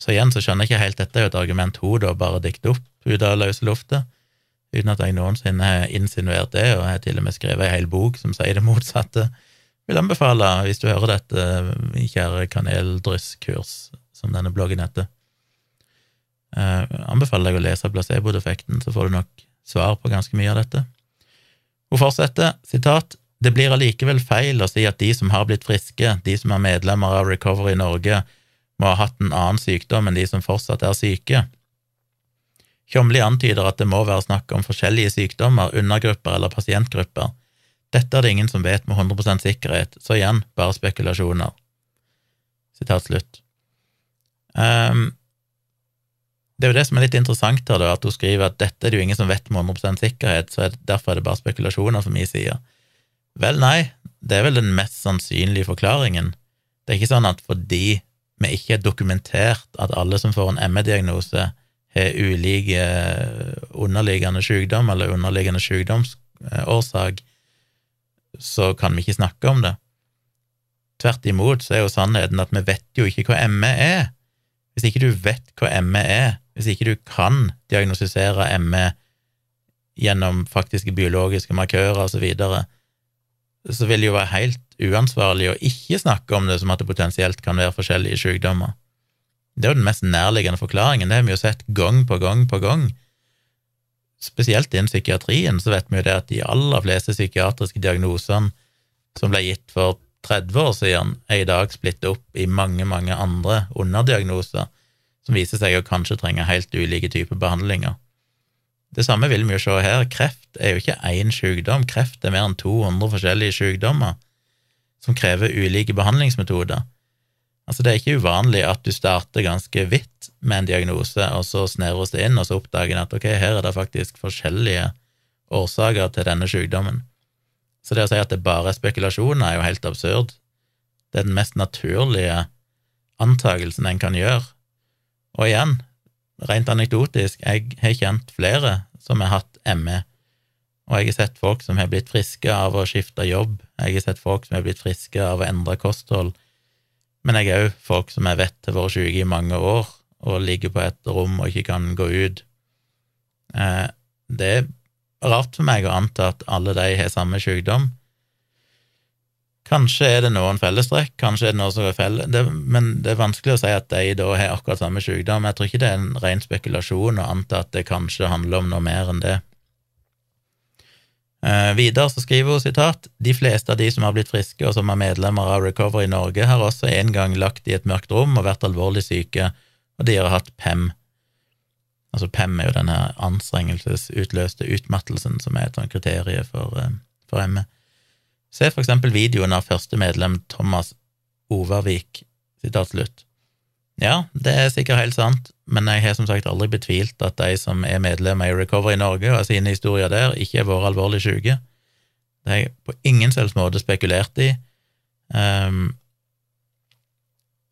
Så igjen så skjønner jeg ikke helt, dette er jo et argument hun da bare dikter opp ut av løse lufta, uten at jeg noensinne har insinuert det, og har til og med skrevet ei hel bok som sier det motsatte. Vil anbefale, hvis du hører dette, kjære kaneldrysskurs, som denne bloggen heter. Eh, anbefaler deg å lese placebo-defekten, så får du nok svar på ganske mye av dette. Hun fortsetter, sitat, det blir allikevel feil å si at de som har blitt friske, de som er medlemmer av Recovery Norge, må ha hatt en annen sykdom enn de som fortsatt er syke. Tjomli antyder at det må være snakk om forskjellige sykdommer, undergrupper eller pasientgrupper. Dette er det ingen som vet med 100% sikkerhet, så igjen bare spekulasjoner. Sitat slutt. Um, det er jo det som er litt interessant her, da, at hun skriver at dette er det jo ingen som vet med 100 sikkerhet, så er det, derfor er det bare spekulasjoner fra min side. Vel, nei, det er vel den mest sannsynlige forklaringen. Det er ikke sånn at fordi vi ikke har dokumentert at alle som får en ME-diagnose, har ulike underliggende sykdom eller underliggende sykdomsårsak, så kan vi ikke snakke om det. Tvert imot så er jo sannheten at vi vet jo ikke hva ME er. Hvis ikke du vet hva ME er, hvis ikke du kan diagnostisere ME gjennom faktiske biologiske markører og så videre, så vil det jo være helt uansvarlig å ikke snakke om det som at det potensielt kan være forskjellige sykdommer. Det er jo den mest nærliggende forklaringen, det har vi jo sett gang på gang på gang. Spesielt innen psykiatrien så vet vi jo det at de aller fleste psykiatriske diagnosene som ble gitt for 30 år siden, er i dag splittet opp i mange, mange andre underdiagnoser som viser seg å kanskje trenge helt ulike typer behandlinger. Det samme vil vi jo se her. Kreft er jo ikke én sykdom, kreft er mer enn 200 forskjellige sykdommer som krever ulike behandlingsmetoder. Altså, det er ikke uvanlig at du starter ganske vidt med en diagnose, og så snevres det inn, og så oppdager en at ok, her er det faktisk forskjellige årsaker til denne sykdommen. Så det å si at det bare er spekulasjoner, er jo helt absurd. Det er den mest naturlige antakelsen en kan gjøre. Og igjen, rent anekdotisk, jeg har kjent flere som har hatt ME, og jeg har sett folk som har blitt friske av å skifte jobb, jeg har sett folk som har blitt friske av å endre kosthold, men jeg har òg folk som jeg vet har vært syke i mange år og ligger på et rom og ikke kan gå ut. Eh, det er rart for meg å anta at alle de har samme sykdom. Kanskje er det noen fellestrekk, kanskje er det noe som er felles, men det er vanskelig å si at de da har akkurat samme sykdom. Jeg tror ikke det er en ren spekulasjon å anta at det kanskje handler om noe mer enn det. Eh, videre så skriver hun sitat de fleste av de som har blitt friske og som er medlemmer av Recovery Norge, har også en gang lagt i et mørkt rom og vært alvorlig syke, og de har hatt PEM, Altså PEM er jo denne anstrengelsesutløste utmattelsen som er et sånt kriterium for, eh, for ME. Se for eksempel videoen av første medlem Thomas Overvik, sitat slutt. Ja, det er sikkert helt sant, men jeg har som sagt aldri betvilt at de som er medlemmer i Recovery Norge og har sine historier der, ikke har vært alvorlig syke. Det har jeg på ingen selvs måte spekulert i. Um,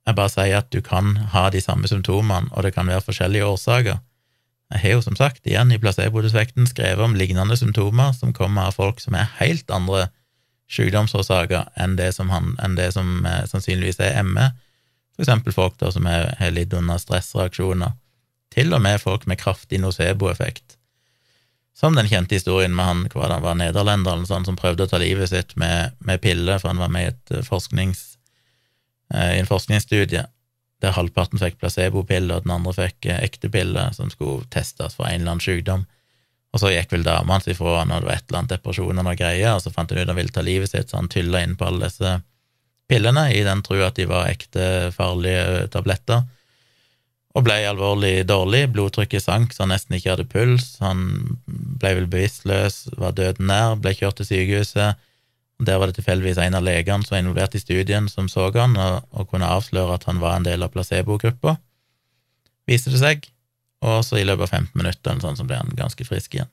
jeg bare sier at du kan ha de samme symptomene, og det kan være forskjellige årsaker. Jeg har jo som sagt igjen i placeboeffekten skrevet om lignende symptomer som kommer av folk som er helt andre sykdomsårsaker enn det som, han, enn det som eh, sannsynligvis er ME, for eksempel folk da som har lidd under stressreaksjoner, til og med folk med kraftig nocebo-effekt. Som den kjente historien med han hva det var nederlenderen sånn, som prøvde å ta livet sitt med, med piller, for han var med i et eh, forsknings, eh, en forskningsstudie der halvparten fikk placebo-pille, og den andre fikk eh, ekte pille som skulle testes for en eller annen sykdom. Og så gikk vel dama hans ifra det var et eller annet depresjon og noe greier, og så fant hun ut han ville ta livet sitt, så han tylla inn på alle disse pillene i den tro at de var ekte farlige tabletter, og ble alvorlig dårlig. Blodtrykket sank så han nesten ikke hadde puls. Han ble vel bevisstløs, var døden nær, ble kjørt til sykehuset der var det tilfeldigvis en av legene som var involvert i studien, som så han og, og kunne avsløre at han var en del av placebogruppa, viste det seg, og så i løpet av 15 minutter sånn, så ble han ganske frisk igjen.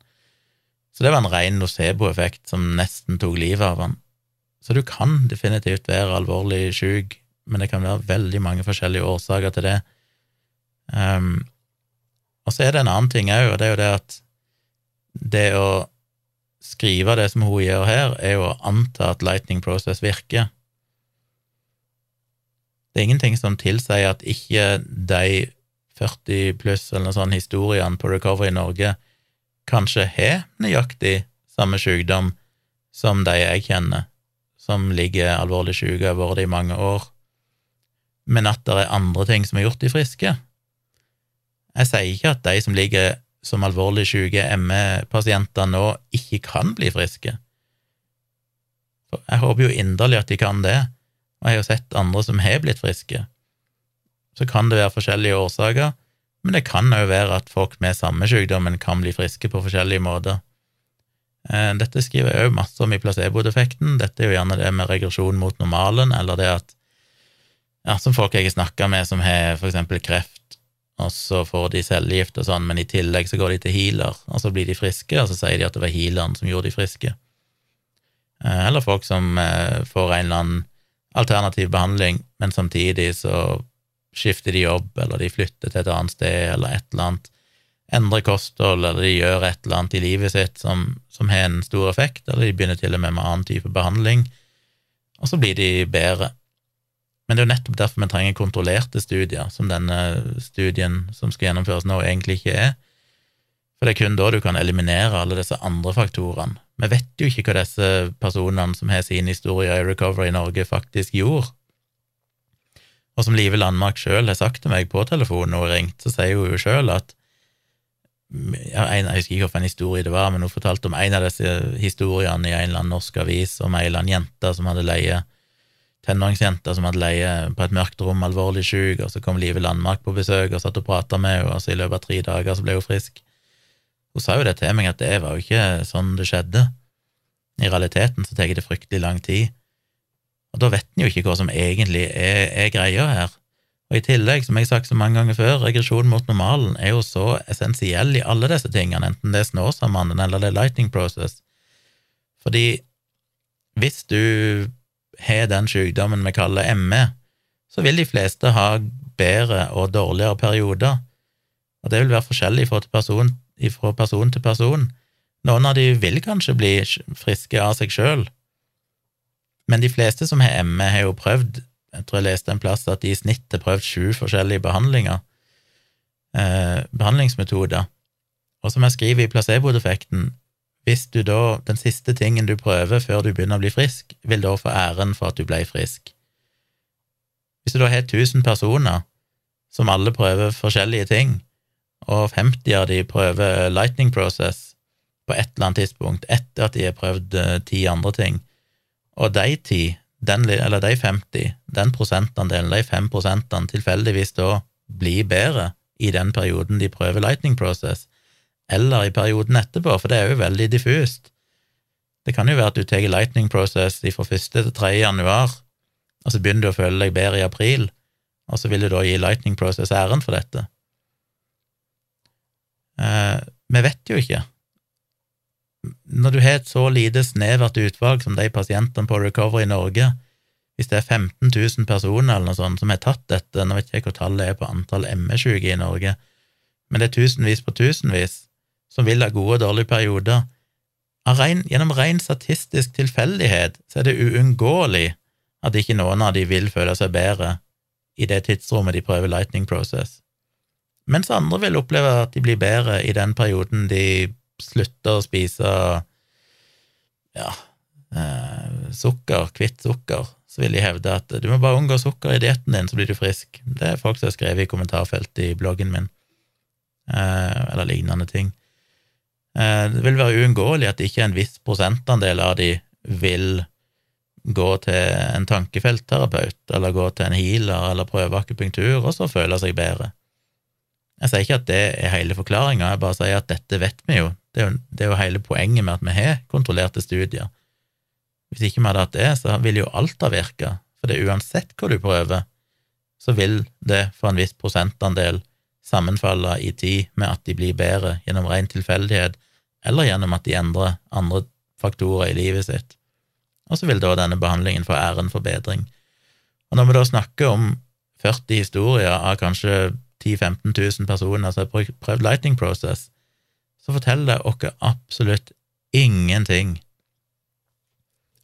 Så det var en ren nocebo-effekt som nesten tok livet av han. Så du kan definitivt være alvorlig syk, men det kan være veldig mange forskjellige årsaker til det. Um, og så er det en annen ting òg, og det er jo det at det å skrive det som hun gjør her, er jo å anta at Lightning Process virker. Det er ingenting som tilsier at ikke de 40 pluss eller noe sånn historiene på Recovery Norge kanskje har nøyaktig samme sykdom som de jeg kjenner, som ligger alvorlig syke og har vært det i mange år, men at det er andre ting som har gjort de friske. Jeg sier ikke at de som ligger som alvorlig syke ME-pasienter nå ikke kan bli friske. For jeg håper jo inderlig at de kan det, og jeg har jo sett andre som har blitt friske. Så kan det være forskjellige årsaker, men det kan òg være at folk med samme sykdommen kan bli friske på forskjellige måter. Eh, dette skriver jeg òg masse om i placebo-defekten. Dette er jo gjerne det med regresjon mot normalen, eller det at ja, som folk jeg har snakka med som har for eksempel kreft og så får de cellegift og sånn, men i tillegg så går de til healer, og så blir de friske, og så sier de at det var healeren som gjorde de friske. Eh, eller folk som eh, får en eller annen alternativ behandling, men samtidig så skifter de jobb, eller de flytter til et annet sted, eller et eller annet, endrer kosthold, eller de gjør et eller annet i livet sitt som, som har en stor effekt, eller de begynner til og med med annen type behandling, og så blir de bedre. Men det er jo nettopp derfor vi trenger kontrollerte studier, som denne studien som skal gjennomføres nå, egentlig ikke er. For det er kun da du kan eliminere alle disse andre faktorene. Vi vet jo ikke hva disse personene som har sin historie i Recovery Norge, faktisk gjorde. Og som Live Landmark sjøl har sagt til meg på telefonen og ringt, så sier hun jo sjøl at Jeg husker ikke hvilken historie det var, men hun fortalte om en av disse historiene i en eller annen norsk avis om ei eller annen jente som hadde leie tenåringsjente som hadde leie på et mørkt rom, alvorlig syk, og så kom Live Landmark på besøk og satt og prata med henne, og så i løpet av tre dager så ble hun frisk. Hun sa jo det til meg, at det var jo ikke sånn det skjedde. I realiteten så tar det fryktelig lang tid, og da vet en jo ikke hva som egentlig er, er greia her. Og i tillegg, som jeg har sagt så mange ganger før, regresjon mot normalen er jo så essensiell i alle disse tingene, enten det er Snåsamannen eller det er Lightning Process, fordi hvis du har den sykdommen vi kaller ME, så vil de fleste ha bedre og dårligere perioder, og det vil være forskjellig fra person, fra person til person. Noen av de vil kanskje bli friske av seg sjøl, men de fleste som har ME, har jo prøvd Jeg tror jeg leste en plass at de i snitt har prøvd sju forskjellige behandlinger, eh, behandlingsmetoder. Og som jeg skriver i placeboeffekten, hvis du da, den siste tingen du prøver før du begynner å bli frisk, vil da få æren for at du ble frisk. Hvis du da har 1000 personer som alle prøver forskjellige ting, og 50 av de prøver lightning process på et eller annet tidspunkt etter at de har prøvd eh, ti andre ting, og de ti, eller de 50, den prosentandelen, de fem prosentene, tilfeldigvis da blir bedre i den perioden de prøver lightning process, eller i perioden etterpå, for det er jo veldig diffust. Det kan jo være at du tar lightning process fra 1. til 3. januar, og så begynner du å føle deg bedre i april, og så vil du da gi lightning process æren for dette. Eh, vi vet jo ikke. Når du har et så lite snevert utvalg som de pasientene på Recovery i Norge, hvis det er 15 000 personer eller noe sånt som har tatt dette, nå vet jeg ikke hva tallet er på antall ME-syke i Norge, men det er tusenvis på tusenvis, som vil ha gode og dårlige perioder. Gjennom ren statistisk tilfeldighet så er det uunngåelig at ikke noen av de vil føle seg bedre i det tidsrommet de prøver Lightning Process, mens andre vil oppleve at de blir bedre i den perioden de slutter å spise ja, eh, sukker, hvitt sukker, så vil de hevde at du må bare unngå sukker i dietten din, så blir du frisk. Det er folk som har skrevet i kommentarfeltet i bloggen min, eh, eller lignende ting. Eh, det vil være uunngåelig at ikke en viss prosentandel av de vil gå til en tankefeltterapeut, eller gå til en healer, eller prøve akupunktur, og så føle seg bedre. Jeg sier ikke at det er hele forklaringa, jeg bare sier at dette vet vi jo. Det er jo, det er jo hele poenget med at vi har kontrollerte studier. Hvis ikke vi hadde hatt det, så ville jo alt ha virka, for det er uansett hva du prøver, så vil det for en viss prosentandel sammenfalle i tid med at de blir bedre gjennom ren tilfeldighet, eller gjennom at de endrer andre faktorer i livet sitt. Og så vil da denne behandlingen få æren for bedring. Og når vi da snakker om 40 historier av kanskje 10 000-15 000 personer som har prøvd Lightning Process, så forteller det oss absolutt ingenting.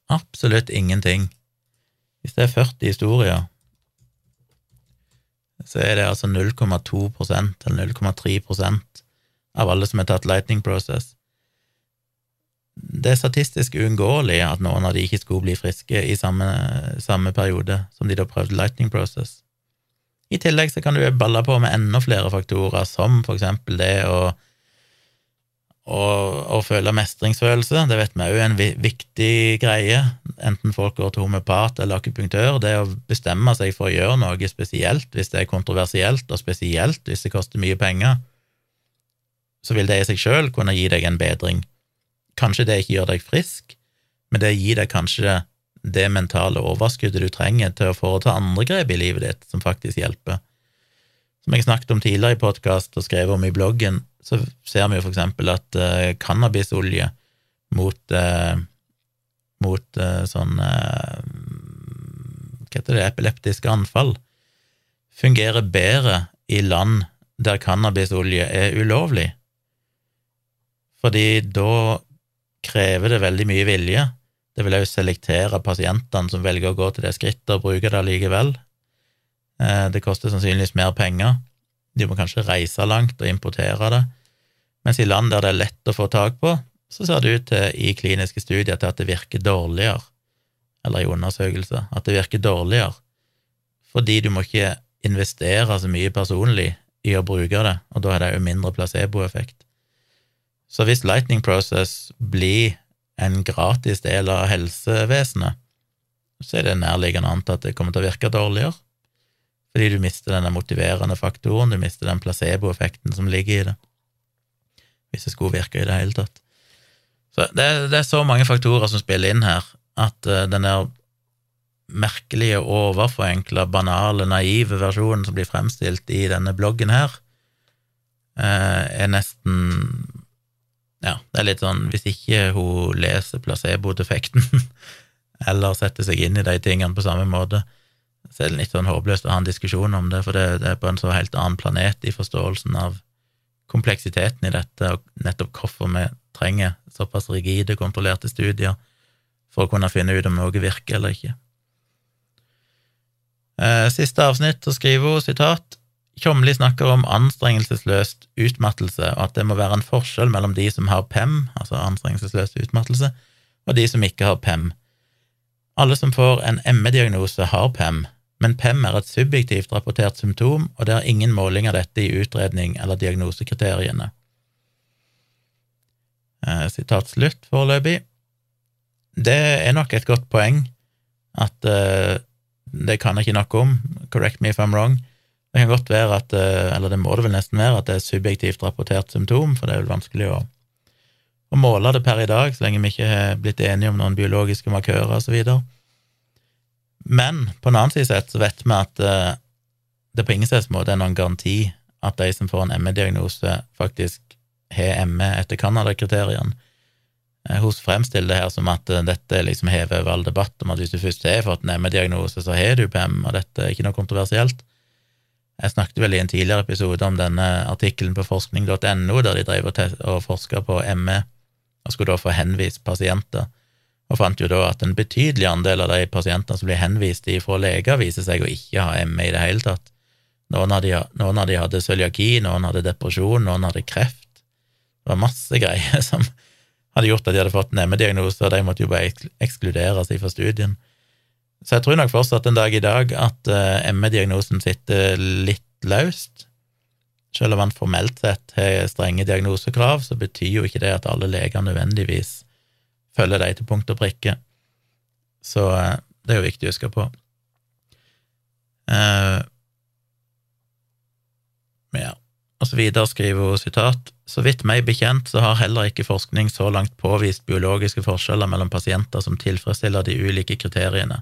Absolutt ingenting. Hvis det er 40 historier, så er det altså 0,2% eller 0,3% av alle som har tatt Lightning Process det er statistisk uunngåelig at noen av de ikke skulle bli friske i samme, samme, periode som de da prøvde Lightning Process. I tillegg så kan du balle på med enda flere faktorer, som for eksempel det å, å, føle mestringsfølelse. Det vet vi òg er en viktig greie, enten folk går til homeopat eller akupunktør. Det å bestemme seg for å gjøre noe spesielt hvis det er kontroversielt, og spesielt hvis det koster mye penger, så vil det i seg sjøl kunne gi deg en bedring. Kanskje det ikke gjør deg frisk, men det gir deg kanskje det mentale overskuddet du trenger til å foreta andre grep i livet ditt som faktisk hjelper. Som jeg snakket om tidligere i podkast og skrev om i bloggen, så ser vi jo for eksempel at uh, cannabisolje mot, uh, mot uh, sånn Hva heter det, epileptiske anfall fungerer bedre i land der cannabisolje er ulovlig, fordi da krever det veldig mye vilje. Det vil òg selektere pasientene som velger å gå til det skrittet og bruke det allikevel. Eh, det koster sannsynligvis mer penger. De må kanskje reise langt og importere det. Mens i land der det er lett å få tak på, så ser det ut til i kliniske studier til at det virker dårligere, eller i undersøkelser, at det virker dårligere, fordi du må ikke investere så mye personlig i å bruke det, og da er det jo mindre placeboeffekt. Så hvis Lightning Process blir en gratis del av helsevesenet, så er det nærliggende å anta at det kommer til å virke dårligere, fordi du mister denne motiverende faktoren, du mister den placeboeffekten som ligger i det, hvis det skulle virke i det hele tatt. Så det, det er så mange faktorer som spiller inn her, at uh, den der merkelige, overforenkla, banale, naive versjonen som blir fremstilt i denne bloggen her, uh, er nesten Ja, det er litt sånn hvis ikke hun leser placebo-defekten, eller setter seg inn i de tingene på samme måte, så er det litt sånn håpløst å ha en diskusjon om det, for det, det er på en så helt annen planet i forståelsen av kompleksiteten i dette, og nettopp hvorfor vi trenger såpass rigide, kontrollerte studier for å kunne finne ut om noe virker eller ikke. Eh, siste avsnitt, så skriver hun sitat Tjomli snakker om anstrengelsesløst utmattelse, og at det må være en forskjell mellom de som har PEM, altså anstrengelsesløs utmattelse, og de som ikke har PEM. Alle som får en ME-diagnose, har PEM, men PEM er et subjektivt rapportert symptom, og det er ingen måling av dette i utredning eller diagnosekriteriene. Eh, sitat slutt foreløpig. Det er nok et godt poeng at uh, det kan jeg ikke noe om, correct me if I'm wrong. Det kan godt være at, uh, eller det må det vel nesten være, at det er subjektivt rapportert symptom, for det er vel vanskelig å, å måle det per i dag, så lenge vi ikke har blitt enige om noen biologiske markører videre. Men på en annen side sett så vet vi at uh, det på ingen slags måte er noen garanti at de som får en ME-diagnose, faktisk har ME etter Canada-kriteriene. Eh, hun fremstiller det her som at eh, dette liksom hever over all debatt om at hvis du først har fått en ME-diagnose, så har du PM, og dette er ikke noe kontroversielt. Jeg snakket vel i en tidligere episode om denne artikkelen på forskning.no, der de drev og, og forska på ME, og skulle da få henvist pasienter, og fant jo da at en betydelig andel av de pasientene som blir henvist fra leger, viser seg å ikke ha ME i det hele tatt. Noen av de, noen av de hadde cøliaki, noen hadde depresjon, noen hadde kreft, det var masse greier som hadde gjort at de hadde fått en ME-diagnose, og de måtte jo bare ekskluderes fra studien. Så jeg tror nok fortsatt en dag i dag at eh, ME-diagnosen sitter litt løst. Selv om man formelt sett har strenge diagnosekrav, så betyr jo ikke det at alle leger nødvendigvis følger dem til punkt og prikke. Så uh, det er jo viktig å huske på. Uh, ja. Og så videre skriver hun sitat så vidt meg bekjent så har heller ikke forskning så langt påvist biologiske forskjeller mellom pasienter som tilfredsstiller de ulike kriteriene.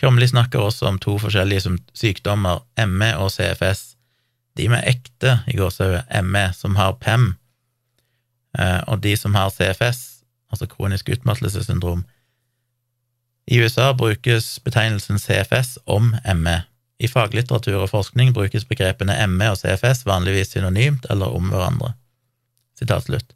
Tjomli snakker også om to forskjellige sykdommer, ME og CFS. De med ekte i gåsehudet, ME, som har PEM, eh, og de som har CFS, altså kronisk utmattelsessyndrom. I USA brukes betegnelsen CFS om ME, i faglitteratur og forskning brukes begrepene ME og CFS vanligvis synonymt eller om hverandre. Sitat slutt.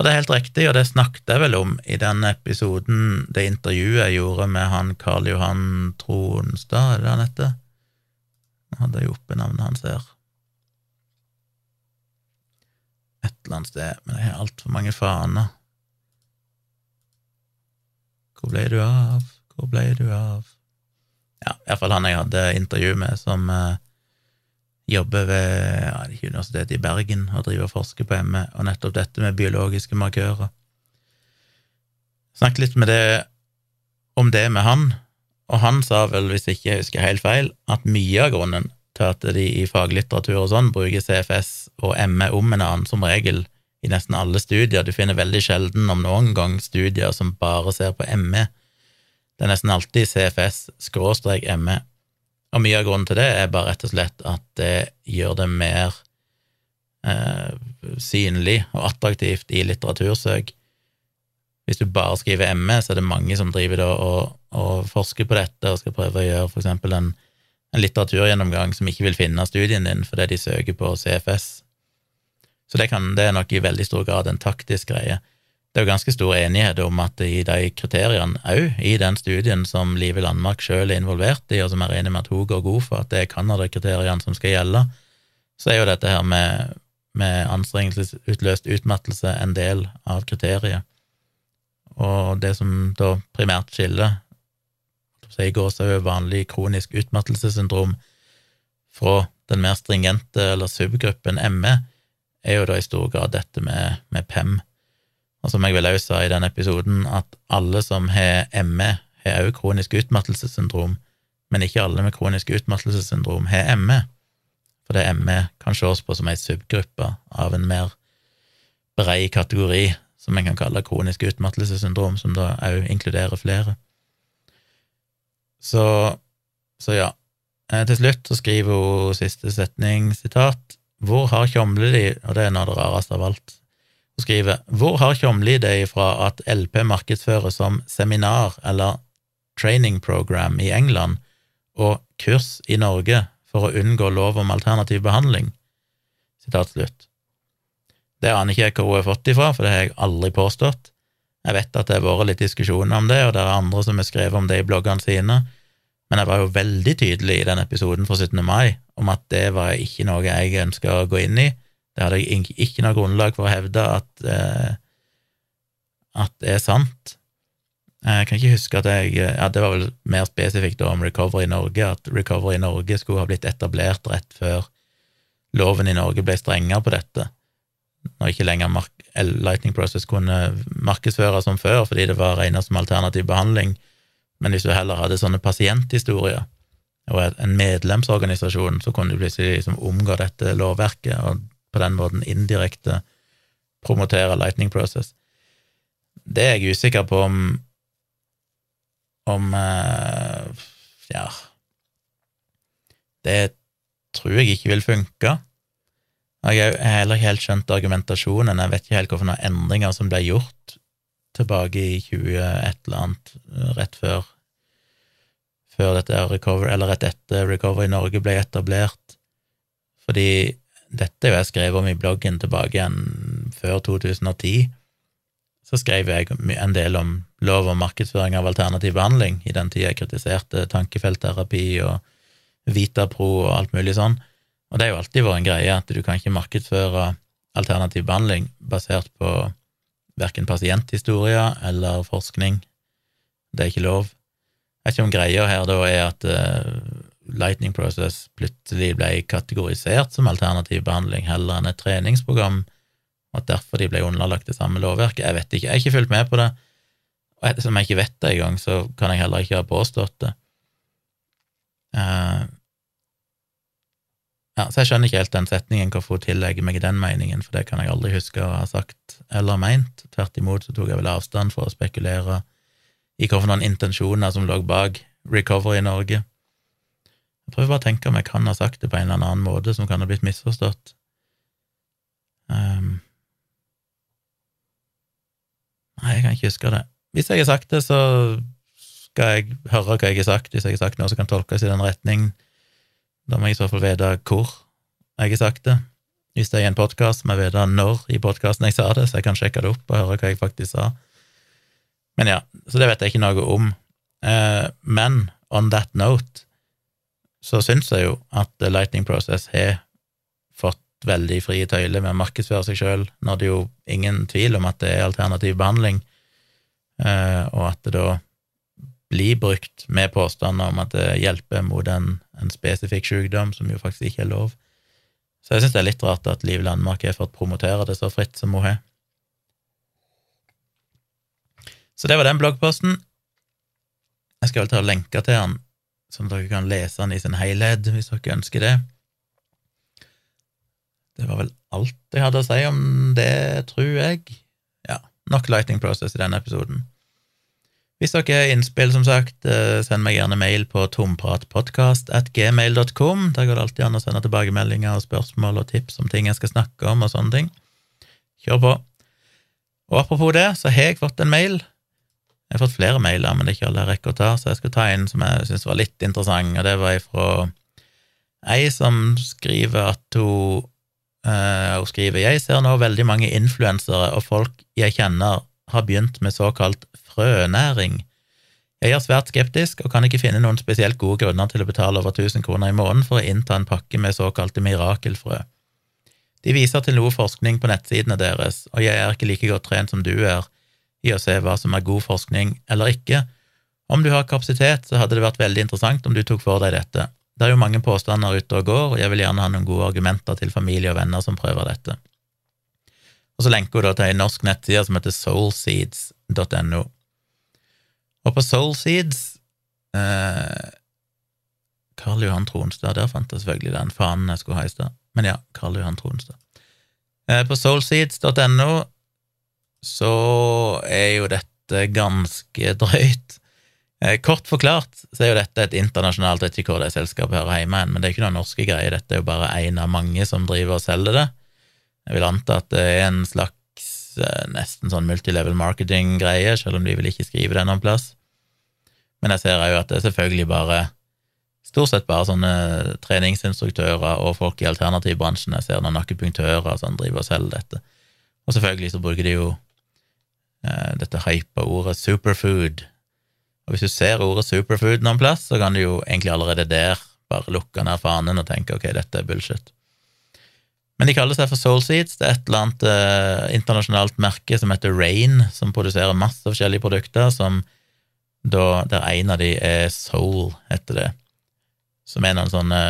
Og det er helt riktig, og det snakket jeg vel om i den episoden, det intervjuet jeg gjorde med han Karl Johan Tronstad, er det han heter? Nå hadde jeg oppe navnet hans her. Et eller annet sted, men jeg har altfor mange faner. Hvor ble du av, hvor ble du av? ja, iallfall han jeg hadde intervju med, som uh, jobber ved ja, Universitetet i Bergen og driver og forsker på ME, og nettopp dette med biologiske markører. Snakket litt med det, om det med han, og han sa vel, hvis ikke jeg husker helt feil, at mye av grunnen til at de i faglitteratur og sånn bruker CFS og ME om en annen som regel i nesten alle studier. Du finner veldig sjelden om noen gang studier som bare ser på ME det er nesten alltid CFS skråstrek ME, og mye av grunnen til det er bare rett og slett at det gjør det mer eh, synlig og attraktivt i litteratursøk. Hvis du bare skriver ME, så er det mange som driver og, og, forsker på dette og skal prøve å gjøre for eksempel en, en litteraturgjennomgang som ikke vil finne studien din fordi de søker på CFS. Så det, kan, det er nok i veldig stor grad en taktisk greie det er jo ganske stor enighet om at i de kriteriene, òg i den studien som Live Landmark sjøl er involvert i, og som er enig med at hun går god for at det er Canada-kriteriene som skal gjelde, så er jo dette her med med anstrengelsesutløst utmattelse en del av kriteriet. Og det som da primært skiller i gåsehud vanlig kronisk utmattelsessyndrom fra den mer stringente eller subgruppen ME, er jo da i stor grad dette med, med PEM. Og som jeg vel også sa i den episoden, at alle som har ME, har også kronisk utmattelsessyndrom, men ikke alle med kronisk utmattelsessyndrom har ME fordi ME kan ses på som ei subgruppe av en mer brei kategori, som en kan kalle kronisk utmattelsessyndrom, som da òg inkluderer flere. Så, så ja. Eh, til slutt så skriver hun siste setning, sitat, Hvor har Tjomli de Og det er noe av det rareste av alt. Hun skriver Hvor har Tjomli det ifra at LP markedsføres som seminar eller training program i England og kurs i Norge for å unngå lov om alternativ behandling. Slutt. Det aner ikke jeg hvor hun har fått ifra, for det har jeg aldri påstått. Jeg vet at det har vært litt diskusjoner om det, og det er andre som har skrevet om det i bloggene sine, men jeg var jo veldig tydelig i den episoden fra 17. mai om at det var ikke noe jeg ønska å gå inn i. Det hadde jeg ikke noe grunnlag for å hevde at, eh, at det er sant. Jeg kan ikke huske at jeg ja, Det var vel mer spesifikt om Recovery Norge, at Recovery Norge skulle ha blitt etablert rett før loven i Norge ble strengere på dette, når ikke lenger Lightning Process kunne markedsføres som før fordi det var regnet som alternativ behandling, men hvis du heller hadde sånne pasienthistorier og en medlemsorganisasjon, så kunne du plutselig liksom omgå dette lovverket og på den måten indirekte promotere Lightning Process. Det er jeg usikker på om om eh, Ja Det tror jeg ikke vil funke. Jeg har heller ikke helt skjønt argumentasjonen. Jeg vet ikke helt hvilke endringer som ble gjort tilbake i 20 et eller annet, rett før, før dette recover, eller rett etter Recover i Norge ble etablert. Fordi dette jo jeg skrevet om i bloggen tilbake igjen før 2010 så skrev jeg en del om lov om markedsføring av alternativ behandling i den tida jeg kritiserte tankefeltterapi og Vitapro og alt mulig sånn. Og det har jo alltid vært en greie at du kan ikke markedsføre alternativ behandling basert på verken pasienthistorier eller forskning. Det er ikke lov. Jeg vet ikke om greia her da er at uh, Lightning Process plutselig ble kategorisert som alternativ behandling heller enn et treningsprogram og at derfor de ble underlagt det samme lovverket. Jeg vet ikke, jeg har ikke fulgt med på det, og ettersom jeg ikke vet det engang, så kan jeg heller ikke ha påstått det. Uh, ja, så jeg skjønner ikke helt den setningen, hvorfor hun tillegger meg den meningen, for det kan jeg aldri huske å ha sagt eller meint. Tvert imot så tok jeg vel avstand for å spekulere i hvilke intensjoner som lå bak Recovery Norge. Jeg prøver bare å tenke om jeg kan ha sagt det på en eller annen måte som kan ha blitt misforstått. Um, Nei, jeg kan ikke huske det. Hvis jeg har sagt det, så skal jeg høre hva jeg har sagt. Hvis jeg har sagt noe som kan tolkes i den retning, da må jeg i så fall vite hvor jeg har sagt det. Hvis det er i en podkast, må jeg vite når i podkasten jeg sa det, så jeg kan sjekke det opp og høre hva jeg faktisk sa. Men ja, så det vet jeg ikke noe om. Eh, men on that note så syns jeg jo at Lightning Process har fått veldig frie tøyler med å markedsføre seg sjøl, når det er jo ingen tvil om at det er alternativ behandling, eh, og at det da blir brukt med påstander om at det hjelper mot en, en spesifikk sykdom, som jo faktisk ikke er lov. Så jeg syns det er litt rart at Liv Landmark har fått promotere det så fritt som hun har. Så det var den bloggposten. Jeg skal vel ta og lenke til den, sånn at dere kan lese den i sin helhet, hvis dere ønsker det. Det var vel alt jeg hadde å si om det, tror jeg. Ja, nok Lighting Process i denne episoden. Hvis dere har innspill, som sagt, eh, send meg gjerne mail på tompratpodkast.gmail.com. Der går det alltid an å sende tilbakemeldinger og spørsmål og tips om ting jeg skal snakke om, og sånne ting. Kjør på. Og apropos det, så har jeg fått en mail. Jeg har fått flere mailer, men det er ikke alle jeg rekker å ta, så jeg skal ta en som jeg syns var litt interessant, og det var ifra ei som skriver at hun Uh, hun skriver jeg ser nå veldig mange influensere og folk jeg kjenner har begynt med såkalt frønæring. Jeg er svært skeptisk og kan ikke finne noen spesielt gode grunner til å betale over 1000 kroner i måneden for å innta en pakke med såkalte mirakelfrø. De viser til noe forskning på nettsidene deres, og jeg er ikke like godt trent som du er i å se hva som er god forskning eller ikke. Om du har kapasitet, så hadde det vært veldig interessant om du tok for deg dette. Det er jo mange påstander ute og går, og jeg vil gjerne ha noen gode argumenter til familie og venner som prøver dette. Og så lenker hun da til ei norsk nettside som heter soulseeds.no. Og på Soulseeds eh, Karl Johan Tronstad, der fant jeg selvfølgelig den fanen jeg skulle ha i stad. Men ja, Karl Johan Tronstad. Eh, på soulseeds.no så er jo dette ganske drøyt. Eh, kort forklart så er jo dette et internasjonalt, vet ikke hvor det selskapet hører hjemme men det er ikke noen norske greier, dette er jo bare én av mange som driver og selger det. Jeg vil anta at det er en slags eh, nesten sånn multilevel marketing-greie, selv om de vil ikke skrive det noen plass. Men jeg ser jo at det er selvfølgelig bare stort sett bare sånne treningsinstruktører og folk i alternativbransjen. Jeg ser noen akupunktører som driver og selger dette. Og selvfølgelig så bruker de jo dette hypa ordet superfood og hvis du ser ordet superfood noen plass, så kan du jo egentlig allerede der bare lukke ned fanen og tenke ok, dette er bullshit. Men de kaller seg for Soulseeds. Det er et eller annet eh, internasjonalt merke som heter Rain, som produserer masse forskjellige produkter, som da, der en av de er Soul, heter det. Som er noen sånne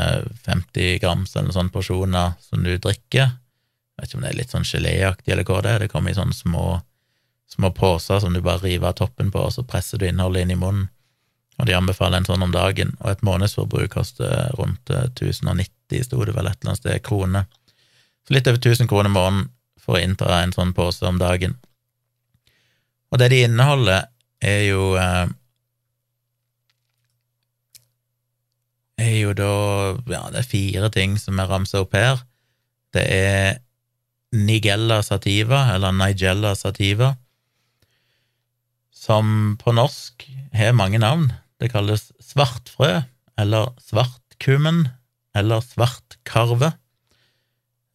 50 grams eller sånne porsjoner som du drikker. Jeg vet ikke om det er litt sånn geléaktig eller hva det er. Det kommer i sånne små små poser som du bare river av toppen på, og så presser du innholdet inn i munnen. Og de anbefaler en sånn om dagen, og et månedsforbruk koster rundt 1090, eh, sto det vel et eller annet sted, kroner. Så litt over 1000 kroner måneden for å innta en sånn pose om dagen. Og det de inneholder, er jo eh, er jo da Ja, det er fire ting som er ramsa opp her. Det er Nigella sativa, eller Nigella sativa, som på norsk har mange navn. Det kalles svartfrø, eller svartkummen, eller svartkarve.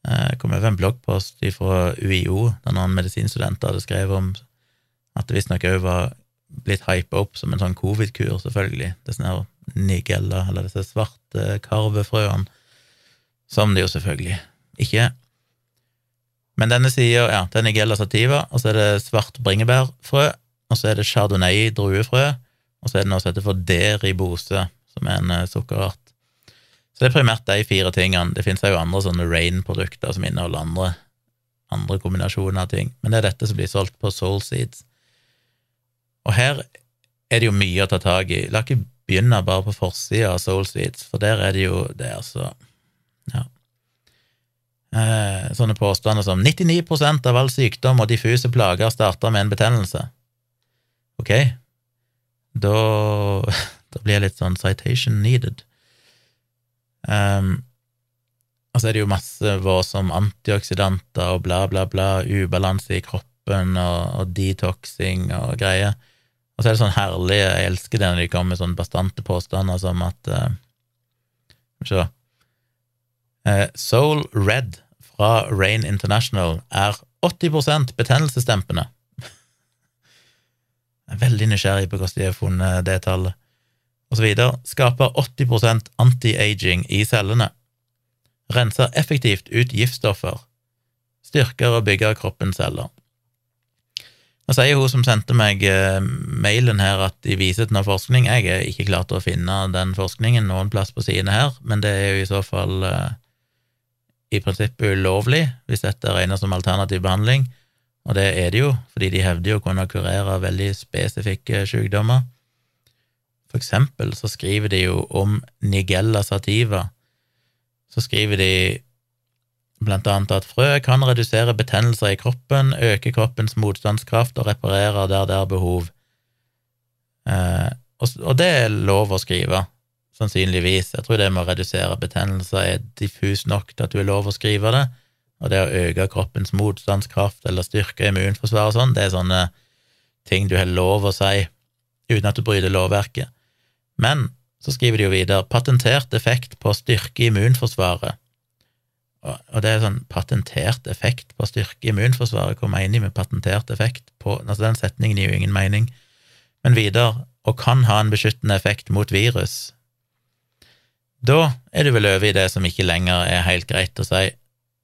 Jeg kom over en bloggpost fra UiO, der noen medisinstudenter hadde skrevet om at det visstnok òg var blitt hypa opp som en sånn covid-kur, selvfølgelig. Det her nigella, eller disse svarte karvefrøene, som det jo selvfølgelig ikke er. Men denne sida, ja, det er nigella sativa, og så er det svart bringebærfrø, og så er det chardonnay druefrø, og så er det noe som heter for deribose, som er en uh, sukkerart. Så det er primært de fire tingene. Det finnes jo andre sånne Rain-produkter som inneholder andre, andre kombinasjoner av ting, men det er dette som blir solgt på Soul Seeds. Og her er det jo mye å ta tak i. La ikke begynne bare på forsida av Soul Seeds, for der er det jo Det altså Ja. Eh, sånne påstander som 99% av all sykdom og diffuse plager starter med en betennelse. Ok, da, da blir jeg litt sånn citation needed. Um, og så er det jo masse vår som antioksidanter og bla, bla, bla, ubalanse i kroppen og, og detoxing og greier. Og så er det sånn herlig, jeg elsker det når de kommer med sånne bastante påstander som at uh, Se uh, Soul Red fra Rain International er 80% betennelsesdempende. Veldig nysgjerrig på hvordan de har funnet det tallet. Videre. Skaper 80% anti-aging i cellene. Renser effektivt ut giftstoffer. Styrker og bygger kroppens celler. Nå sier hun som sendte meg eh, mailen her, at de viser til noe forskning. Jeg er ikke klart å finne den forskningen noen plass på sidene her, men det er jo i så fall eh, i prinsippet ulovlig, hvis dette regnes som alternativ behandling. Og det er det jo, fordi de hevder jo å kunne kurere veldig spesifikke sykdommer. For eksempel så skriver de jo om Nigella sativa. Så skriver de blant annet at frø kan redusere betennelser i kroppen, øke kroppens motstandskraft og reparere der det er behov. Eh, og det er lov å skrive, sannsynligvis. Jeg tror det med å redusere betennelser er diffus nok til at du er lov å skrive det og det å øke kroppens motstandskraft eller styrke immunforsvaret og sånn, det er sånne ting du har lov å si uten at du bryter lovverket. Men så skriver de jo videre patentert effekt på å styrke immunforsvaret. Og det er sånn patentert effekt på å styrke immunforsvaret, hva mener de med patentert effekt på Altså, den setningen gir jo ingen mening. Men videre, og kan ha en beskyttende effekt mot virus. Da er du vel over i det som ikke lenger er helt greit å si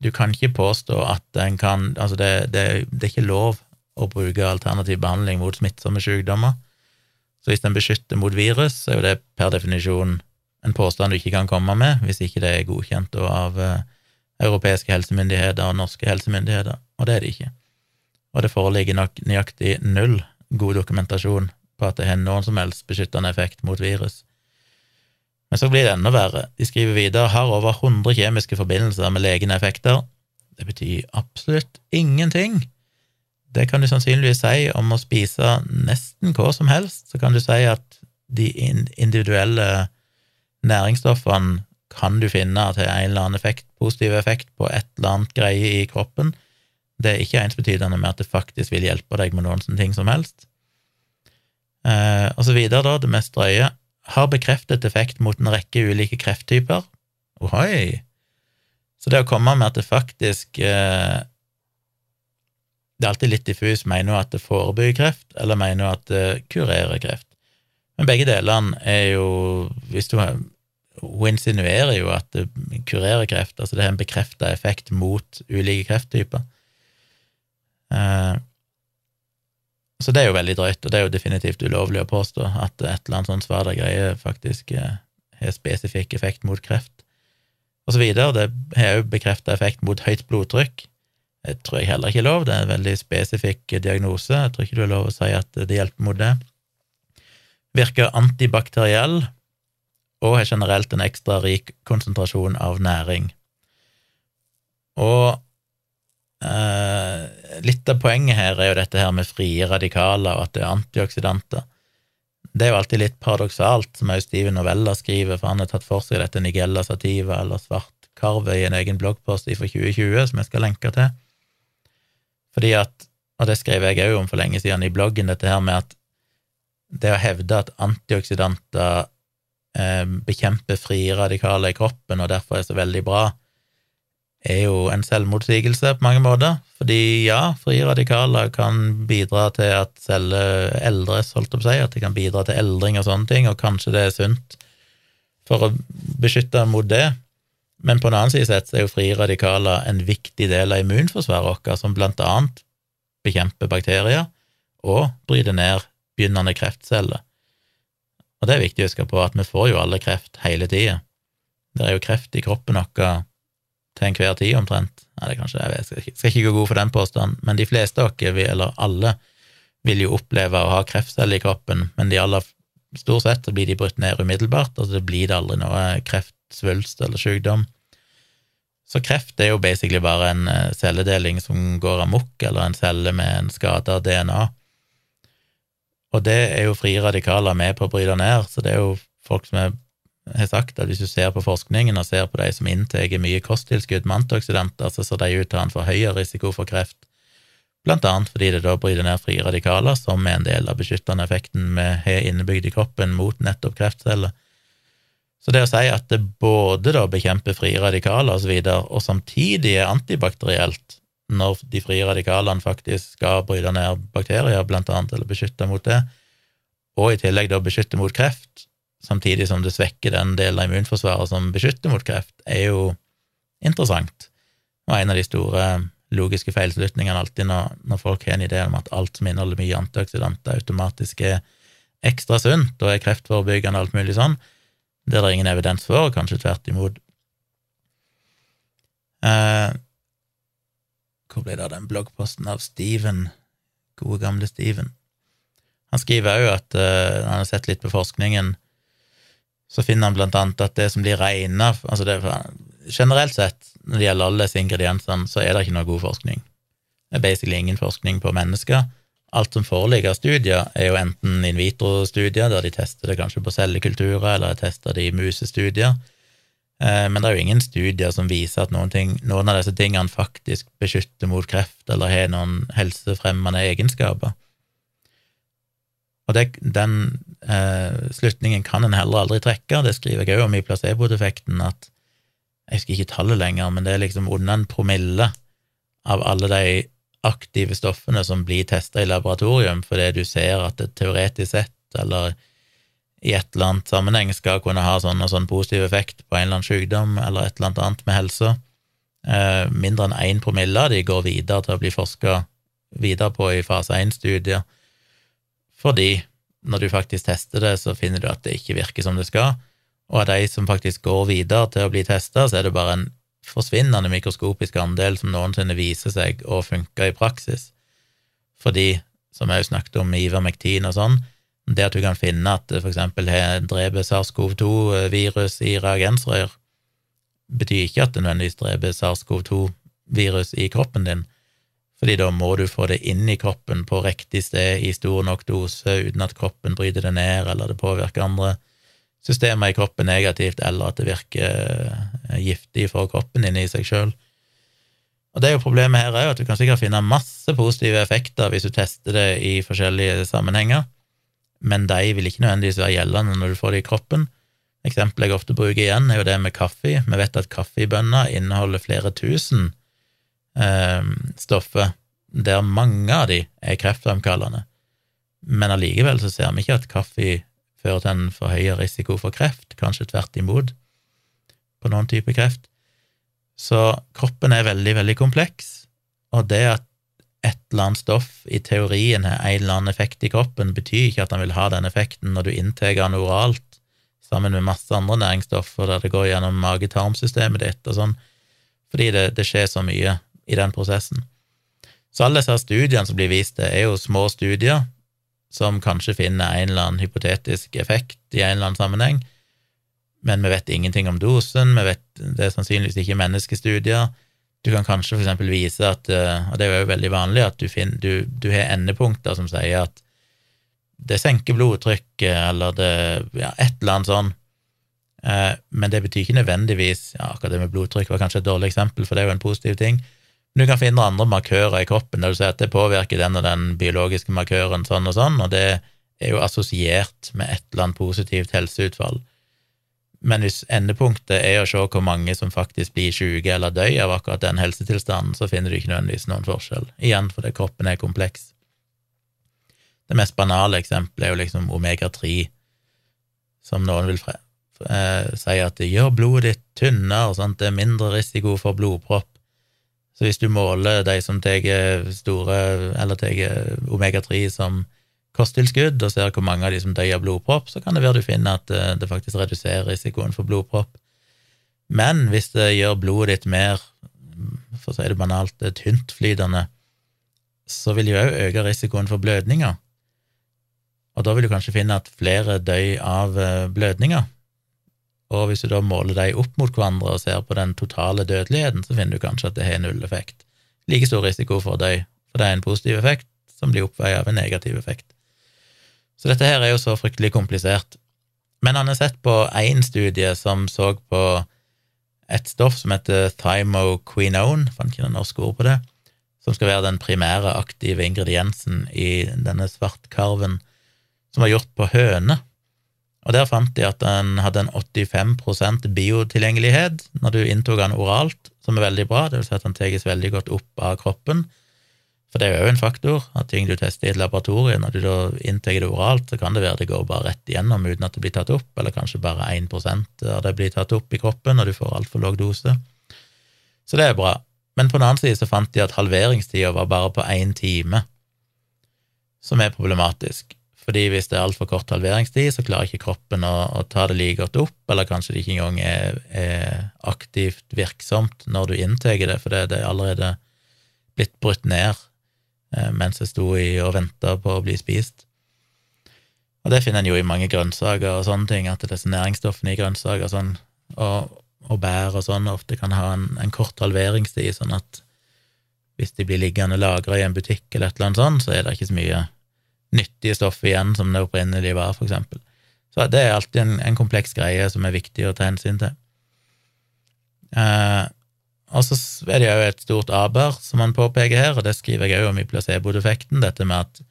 du kan ikke påstå at en kan Altså, det, det, det er ikke lov å bruke alternativ behandling mot smittsomme sykdommer. Så hvis den beskytter mot virus, så er jo det per definisjon en påstand du ikke kan komme med, hvis ikke det er godkjent av uh, europeiske helsemyndigheter og norske helsemyndigheter, og det er det ikke. Og det foreligger nok nøyaktig null god dokumentasjon på at det har noen som helst beskyttende effekt mot virus. Men så blir det enda verre. De skriver videre har over 100 kjemiske forbindelser med legende effekter. Det betyr absolutt ingenting. Det kan du sannsynligvis si om å spise nesten hva som helst. Så kan du si at de individuelle næringsstoffene kan du finne til en eller annen effekt, positiv effekt på et eller annet greie i kroppen. Det er ikke ensbetydende med at det faktisk vil hjelpe deg med noen sånne ting som helst. Eh, og så videre, da, det mest drøye har bekreftet effekt mot en rekke ulike krefttyper. Ohoi! Så det å komme med at det faktisk eh, Det er alltid litt diffus. Mener hun at det forebygger kreft, eller mener hun at det kurerer kreft? Men begge delene er jo Hvis du Hun insinuerer jo at det kurerer kreft, altså det har en bekrefta effekt mot ulike krefttyper. Eh, så det er jo veldig drøyt, og det er jo definitivt ulovlig å påstå at et eller annet sånt svada greie faktisk eh, har spesifikk effekt mot kreft. Og så videre. Det har òg bekrefta effekt mot høyt blodtrykk. Det tror jeg heller ikke er lov, det er en veldig spesifikk diagnose. Jeg tror ikke du har lov å si at det hjelper mot det. Virker antibakteriell og har generelt en ekstra rik konsentrasjon av næring. Og litt av poenget her er jo dette her med frie radikaler og at det er antioksidanter. Det er jo alltid litt paradoksalt, som også Steven Novella skriver, for han har tatt for seg dette Nigella sativa eller svart karve i en egen bloggpost fra 2020 som jeg skal lenke til. Fordi at, og det skrev jeg òg om for lenge siden i bloggen, dette her med at det å hevde at antioksidanter eh, bekjemper frie radikaler i kroppen og derfor er så veldig bra, er jo en selvmotsigelse på mange måter. Fordi ja, frie radikaler kan bidra til at celler eldres, holdt jeg på å si, at de kan bidra til eldring og sånne ting, og kanskje det er sunt for å beskytte mot det. Men på en annen side sett er jo frie radikaler en viktig del av immunforsvaret vårt, som blant annet bekjemper bakterier og bryter ned begynnende kreftceller. Og det er viktig å huske på at vi får jo alle kreft hele tida. Det er jo kreft i kroppen vår til enhver tid, omtrent. Nei, det kanskje jeg, skal ikke, skal ikke gå god for den påstanden, men de fleste av oss, eller alle, vil jo oppleve å ha kreftceller i kroppen, men de aller stort sett så blir de brutt ned umiddelbart, altså det blir det aldri noe kreftsvulst eller sykdom. Så kreft er jo basically bare en eh, celledeling som går amok, eller en celle med en skada DNA. Og det er jo frie radikaler med på å bryte ned, så det er jo folk som er har sagt at hvis du ser på forskningen og ser på de som inntar mye kosttilskudd med antioksidanter, så ser de ut til å ha en for høyere risiko for kreft, blant annet fordi det da bryter ned frie radikaler, som er en del av beskyttende effekten vi har innebygd i kroppen mot nettopp kreftceller. Så det å si at det både da bekjemper frie radikaler og så videre, og samtidig er antibakterielt, når de frie radikalene faktisk skal bryte ned bakterier, blant annet, eller beskytte mot det, og i tillegg da beskytte mot kreft, samtidig som det svekker den delen av immunforsvaret som beskytter mot kreft, er jo interessant. Og en av de store logiske feilslutningene alltid når, når folk har en idé om at alt som inneholder mye antioksidanter, automatisk er ekstra sunt og er kreftforebyggende og alt mulig sånn, det er det ingen evidens for, kanskje tvert imot. Eh, hvor ble det av den bloggposten av Steven, gode, gamle Steven? Han skriver òg at eh, han har sett litt på forskningen så finner han blant annet at det som blir regna altså Generelt sett, når det gjelder alle disse ingrediensene, så er det ikke noe god forskning. Det er basically ingen forskning på mennesker. Alt som foreligger av studier, er jo enten in vitro-studier, der de tester det kanskje på cellekulturer, eller tester det i musestudier. Eh, men det er jo ingen studier som viser at noen, ting, noen av disse tingene faktisk beskytter mot kreft eller har noen helsefremmende egenskaper. Og det, den eh, slutningen kan en heller aldri trekke, det skriver jeg òg om i placeboeffekten, at jeg husker ikke tallet lenger, men det er liksom under en promille av alle de aktive stoffene som blir testa i laboratorium, fordi du ser at det teoretisk sett, eller i et eller annet sammenheng, skal kunne ha sånn og sånn positiv effekt på en eller annen sykdom eller et eller annet annet med helsa. Eh, mindre enn én promille av de går videre til å bli forska videre på i fase 1-studier, fordi når du faktisk tester det, så finner du at det ikke virker som det skal, og av de som faktisk går videre til å bli testa, så er det bare en forsvinnende mikroskopisk andel som noensinne viser seg å funke i praksis, fordi, som jeg jo snakket om med Ivermektin og sånn, det at du kan finne at det eksempel har SARS-CoV-2-virus i reagensrør, betyr ikke at det nødvendigvis dreper SARS-CoV-2-virus i kroppen din, fordi da må du få det inn i kroppen på riktig sted i stor nok dose uten at kroppen bryter det ned, eller det påvirker andre systemer i kroppen negativt, eller at det virker eh, giftig for kroppen din i seg sjøl. Og det er jo Problemet her er at du kan sikkert finne masse positive effekter hvis du tester det i forskjellige sammenhenger, men de vil ikke nødvendigvis være gjeldende når du får det i kroppen. Eksempelet jeg ofte bruker igjen, er jo det med kaffe. Vi vet at kaffebønner inneholder flere tusen eh, stoffer, der mange av de er kreftfremkallende. Men allikevel så ser vi ikke at kaffe fører til en forhøyet risiko for kreft, kanskje tvert imot, på noen type kreft. Så kroppen er veldig, veldig kompleks, og det at et eller annet stoff i teorien har en eller annen effekt i kroppen, betyr ikke at han vil ha den effekten når du inntar den oralt sammen med masse andre næringsstoffer der det går gjennom mage-tarmsystemet ditt og sånn, fordi det, det, skjer så mye i den prosessen. Så alle disse studiene som blir vist til, er jo små studier som kanskje finner en eller annen hypotetisk effekt i en eller annen sammenheng, men vi vet ingenting om dosen, vi vet, det er sannsynligvis ikke menneskestudier. Du kan kanskje for eksempel vise at, eh, og det er jo veldig vanlig, at du, finner, du, du har endepunkter som sier at det senker blodtrykket, eller det ja, et eller annet sånn. Eh, men det betyr ikke nødvendigvis ja, akkurat det med blodtrykk var kanskje et dårlig eksempel, for det er jo en positiv ting. Du kan finne andre markører i kroppen der du sier at det påvirker den og den biologiske markøren sånn og sånn, og det er jo assosiert med et eller annet positivt helseutfall. Men hvis endepunktet er å se hvor mange som faktisk blir syke eller dør av akkurat den helsetilstanden, så finner du ikke nødvendigvis noen forskjell. Igjen fordi kroppen er kompleks. Det mest banale eksempelet er jo liksom omega-3, som noen vil eh, si at det gjør blodet ditt tynnere, og sånt, det er mindre risiko for blodpropp. Så hvis du måler de som tar store, eller tar omega-3 som kosttilskudd, og ser hvor mange av de som dør av blodpropp, så kan det være du finner at det, eh, faktisk reduserer risikoen for blodpropp. Men hvis det gjør blodet ditt mer, for å si det banalt, tyntflytende, så vil det jo òg øke risikoen for blødninger. Og da vil du kanskje finne at flere dør av eh, blødninger. Og hvis du da måler de opp mot hverandre og ser på den totale dødeligheten, så finner du kanskje at det har null effekt. Like stor risiko for å for det er en positiv effekt som blir oppveid av en negativ effekt. Så dette her er jo så fryktelig komplisert. Men han har sett på én studie som så på et stoff som heter thymoquinone, fant ikke noe norsk ord på det, som skal være den primære aktive ingrediensen i denne svartkarven som var gjort på høne. Og der fant de at den hadde en 85% biotilgjengelighet når du inntok den oralt, som er veldig bra, det vil si at den tas veldig godt opp av kroppen. For det er jo en faktor, at ting du tester i et laboratorium, når du da inntar det oralt, så kan det være det går bare rett igjennom uten at det blir tatt opp, eller kanskje bare 1% av det blir tatt opp i kroppen når du får altfor lav dose. Så det er bra. Men på den annen side så fant de at halveringstida var bare på én time, som er problematisk fordi hvis det er altfor kort halveringstid, så klarer ikke kroppen å, å, ta det like godt opp, eller kanskje det ikke engang er, er aktivt virksomt når du inntar det, for det, det, er allerede blitt brutt ned eh, mens det sto i og venta på å bli spist. Og det finner en jo i mange grønnsaker og sånne ting, at disse næringsstoffene i grønnsaker sånn, og, og, bær og sånn ofte kan ha en, en kort halveringstid, sånn at hvis de blir liggende lagra i en butikk eller et eller annet sånt, så er det ikke så mye nyttige stoff igjen som det opprinnelige var, for eksempel. Så det er alltid en, en, kompleks greie som er viktig å ta hensyn til. Eh, og så er det jo et stort aber, som man påpeker her, og det skriver jeg òg om i placeboeffekten, dette med at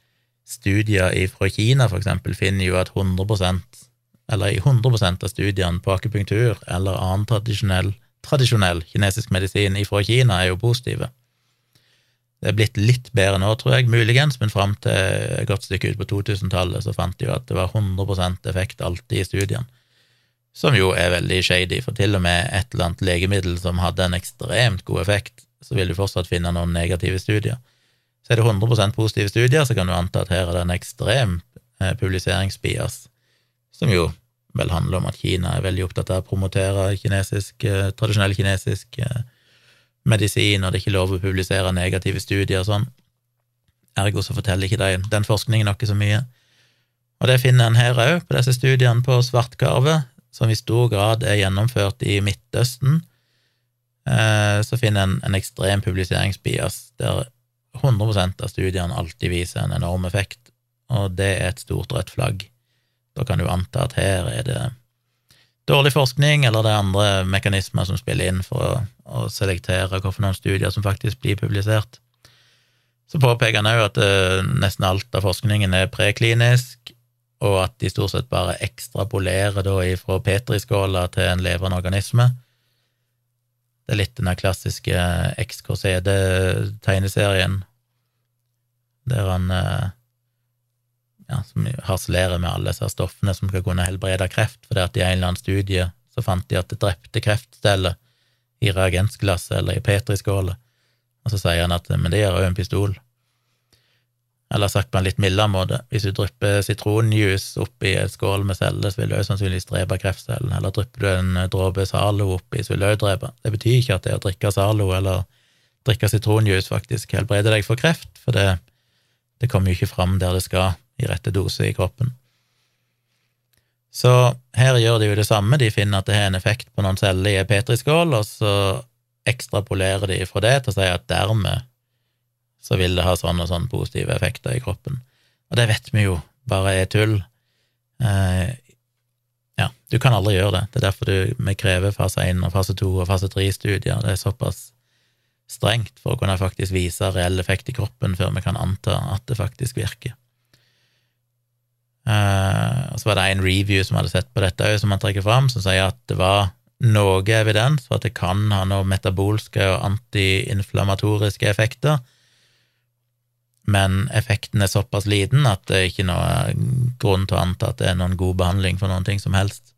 studier fra Kina, for eksempel, finner jo at 100% eller i 100% av studiene på akupunktur eller annen tradisjonell, tradisjonell kinesisk medisin fra Kina er jo positive. Det er blitt litt bedre nå, tror jeg, muligens, men fram til et godt stykke ut på 2000-tallet så fant de jo at det var 100% effekt alltid i studien, som jo er veldig shady, for til og med et eller annet legemiddel som hadde en ekstremt god effekt, så vil du fortsatt finne noen negative studier. Så er det 100% positive studier, så kan du anta at her er det en ekstrem eh, publiseringsbias, som jo vel handler om at Kina er veldig opptatt av å promotere kinesisk, eh, tradisjonell kinesisk eh, medisin, og det er ikke lov å publisere negative studier og sånn. Ergo så forteller ikke de den forskningen noe så mye. Og det finner en her òg, på disse studiene på svartkarve, som i stor grad er gjennomført i Midtøsten. Eh, så finner en en ekstrem publiseringsbias, der 100% av studiene alltid viser en enorm effekt, og det er et stort rødt flagg. Da kan du anta at her er det dårlig forskning, eller det er andre mekanismer som spiller inn for å, å selektere hvilke studier som faktisk blir publisert. Så påpeker han òg at uh, nesten alt av forskningen er preklinisk, og at de stort sett bare ekstrapolerer da fra petriskåla til en levende organisme. Det er litt den klassiske XKCD-tegneserien, der han uh, ja, som harselerer med alle disse stoffene som skal kunne helbrede kreft, fordi at i en eller annen studie så fant de at det drepte kreftceller i reagensglasset eller i petriskålet, og så sier han at men det gjør òg en pistol. Eller sagt på en litt mildere måte, hvis du drypper sitronjuice oppi et skål med celler, så vil du òg sannsynligvis drepe kreftcellen, eller drypper du en dråpe Zalo oppi, så vil du òg drepe. Det betyr ikke at det å drikke Zalo eller drikke sitronjuice faktisk helbreder deg for kreft, for det, det kommer jo ikke fram der det skal i rette dose i kroppen. Så her gjør de jo det samme, de finner at det har en effekt på noen celler i en petriskål, og så ekstrapolerer de fra det til å si at dermed så vil det ha sånn og sånn positive effekter i kroppen. Og det vet vi jo bare er tull. Eh, ja, du kan aldri gjøre det. Det er derfor du, vi krever fase 1 og fase 2 og fase 3-studier. Det er såpass strengt for å kunne faktisk vise reell effekt i kroppen før vi kan anta at det faktisk virker. Uh, og så var det en review som hadde sett på dette som han trekker fram, som sier at det var noe evidens for at det kan ha noen metabolske og antiinflammatoriske effekter, men effekten er såpass liten at det er ikke noe grunn til å anta at det er noen god behandling for noen ting som helst.